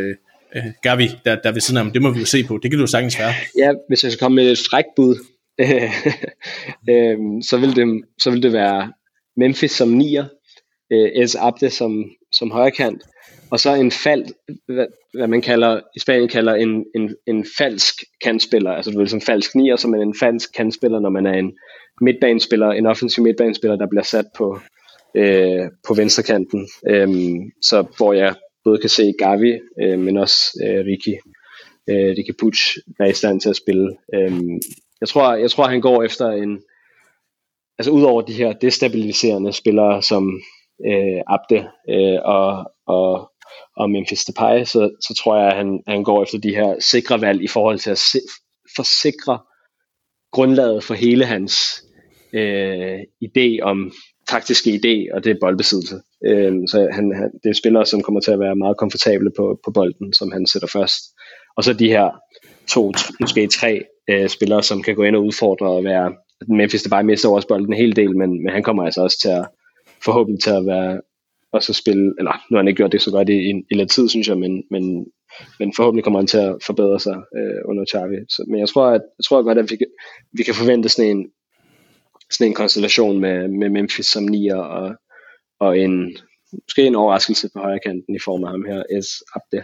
uh, Gavi, der, der ved siden af ham, det må vi jo se på. Det kan du sagtens være.
Ja, hvis jeg skal komme med et frækbud, øhm, så, vil det, så vil det være Memphis som nier, S. Abde som, som højrekant, og så en fald, hvad, hvad man kalder, i Spanien kalder en, en, en falsk kantspiller, altså du vil som falsk nier, som en falsk kantspiller, når man er en midtbanespiller, en offensiv midtbanespiller, der bliver sat på, øh, på venstrekanten. Øhm, så hvor jeg både kan se Gavi, øh, men også øh, Ricky, øh, Ricky Puig være i stand til at spille. Øhm, jeg, tror, jeg tror, han går efter en, altså udover de her destabiliserende spillere som øh, Abde øh, og, og og Memphis Depay, så, så tror jeg, at han, han går efter de her sikre valg i forhold til at se, forsikre grundlaget for hele hans øh, idé om taktiske idé, og det er boldbesiddelse. Øh, så han, han, det er spillere, som kommer til at være meget komfortable på, på bolden, som han sætter først. Og så de her to, måske tre øh, spillere, som kan gå ind og udfordre og være Memphis Depay mister også bolden en hel del, men, men han kommer altså også til at forhåbentlig til at være, og så spille, eller nu har han ikke gjort det så godt i, i, i lidt tid, synes jeg, men, men, men forhåbentlig kommer han til at forbedre sig øh, under Xavi. Så, men jeg tror, at, jeg tror godt, at vi, vi kan forvente sådan en, sådan en konstellation med, med Memphis som nier og, og en, måske en overraskelse på højre kanten i form af ham her, S. Abde.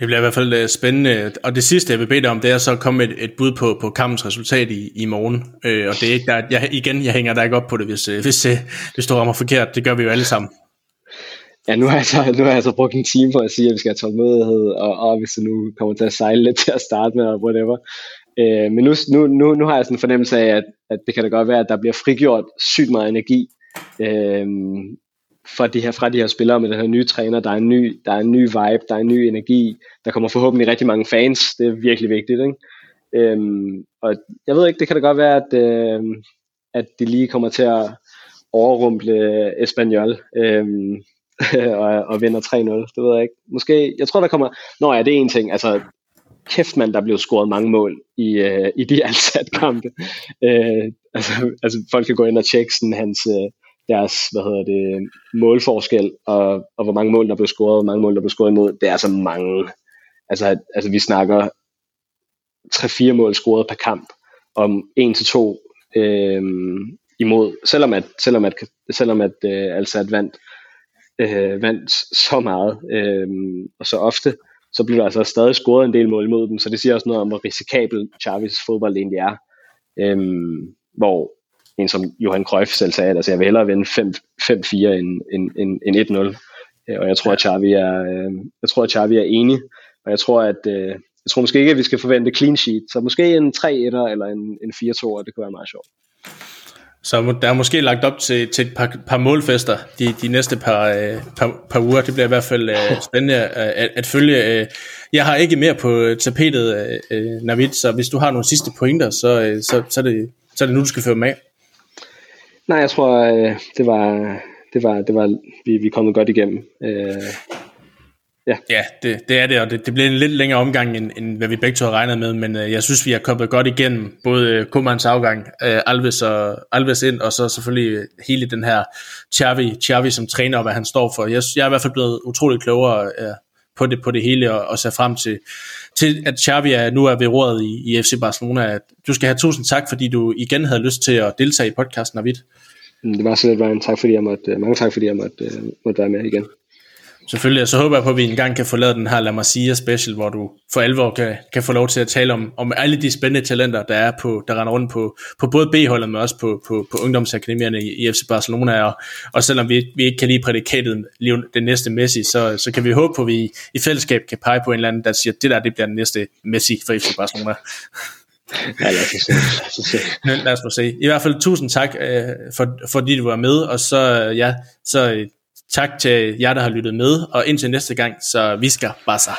Det bliver i hvert fald øh, spændende. Og det sidste, jeg vil bede dig om, det er så at komme med et, et bud på, på kampens resultat i, i morgen. Øh, og det er ikke der, jeg, igen, jeg hænger dig ikke op på det, hvis, øh, hvis, øh, hvis det står rammer forkert. Det gør vi jo alle sammen.
Ja, nu har, jeg så, nu har jeg så brugt en time på at sige, at vi skal have tålmodighed, og, og hvis det nu kommer til at sejle lidt til at starte med, og whatever. Øh, men nu, nu, nu, nu har jeg sådan en fornemmelse af, at, at det kan da godt være, at der bliver frigjort sygt meget energi øh, fra de her, fra de her spillere med den her nye træner. Der er, en ny, der er en ny vibe, der er en ny energi. Der kommer forhåbentlig rigtig mange fans. Det er virkelig vigtigt. Ikke? Øhm, og jeg ved ikke, det kan da godt være, at, øh, at de lige kommer til at overrumple Espanyol øhm, og, og vinder 3-0. Det ved jeg ikke. Måske, jeg tror, der kommer... Nå ja, det er en ting. Altså, kæft mand, der blev scoret mange mål i, øh, i de ansat kampe. Øh, altså, altså, folk kan gå ind og tjekke sådan hans, øh, deres hvad hedder det, målforskel, og, og hvor mange mål der blev scoret, og hvor mange mål der blev scoret imod, det er så mange. Altså, altså vi snakker 3-4 mål scoret per kamp, om 1-2 øh, imod, selvom at, selvom at, selvom at øh, Alsat vandt, øh, vandt så meget øh, og så ofte, så bliver der altså stadig scoret en del mål imod dem, så det siger også noget om, hvor risikabel Chavis fodbold egentlig er. Øh, hvor en som Johan Cruyff selv sagde, altså jeg vil hellere vinde 5-4 end, end, end, end 1-0. Og jeg tror, at Xavi er, øh, jeg tror, at Xavi er enig, og jeg tror, at øh, jeg tror måske ikke, at vi skal forvente clean sheet, så måske en 3-1'er eller en, en 4-2'er, det kunne være meget sjovt.
Så der er måske lagt op til, til et par, par målfester de, de næste par, øh, par, par uger. Det bliver i hvert fald uh, spændende at, at følge. Jeg har ikke mere på tapetet, uh, Navid, så hvis du har nogle sidste pointer, så, uh, så, så, er, det, så er det nu, du skal føre med.
Nej, jeg tror, øh, det var, det var, det var vi, vi er kommet godt igennem. Øh,
Ja, ja det, det er det, og det, det blev en lidt længere omgang, end, end hvad vi begge to har regnet med, men øh, jeg synes, vi har kommet godt igennem både øh, afgang, øh, Alves, og, Alves ind, og så selvfølgelig øh, hele den her Xavi, Xavi som træner, og hvad han står for. Jeg, jeg er i hvert fald blevet utrolig klogere øh, på, det, på det hele, og, og ser frem til, til at Xavi nu er ved rådet i, i FC Barcelona. Du skal have tusind tak, fordi du igen havde lyst til at deltage i podcasten, Navid.
Mm, det var så lidt, Ryan. Tak fordi jeg måtte, øh, mange tak fordi jeg måtte, øh, måtte være med igen.
Selvfølgelig, og så håber jeg på, at vi engang kan få lavet den her Lad mig sige special, hvor du for alvor kan, kan få lov til at tale om, om alle de spændende talenter, der er på, der render rundt på, på både B-holdet, men også på, på, på ungdomsakademierne i, i FC Barcelona, og, og selvom vi, vi ikke kan lide prædikatet det næste Messi, så, så kan vi håbe på, at vi i fællesskab kan pege på en eller anden, der siger, at det der det bliver den næste Messi for FC Barcelona.
Ja, lad os se. Lad os se.
lad os se. I hvert fald tusind tak, øh, for, fordi du var med, og så, ja, så Tak til jer, der har lyttet med, og indtil næste gang, så vi skal bare så.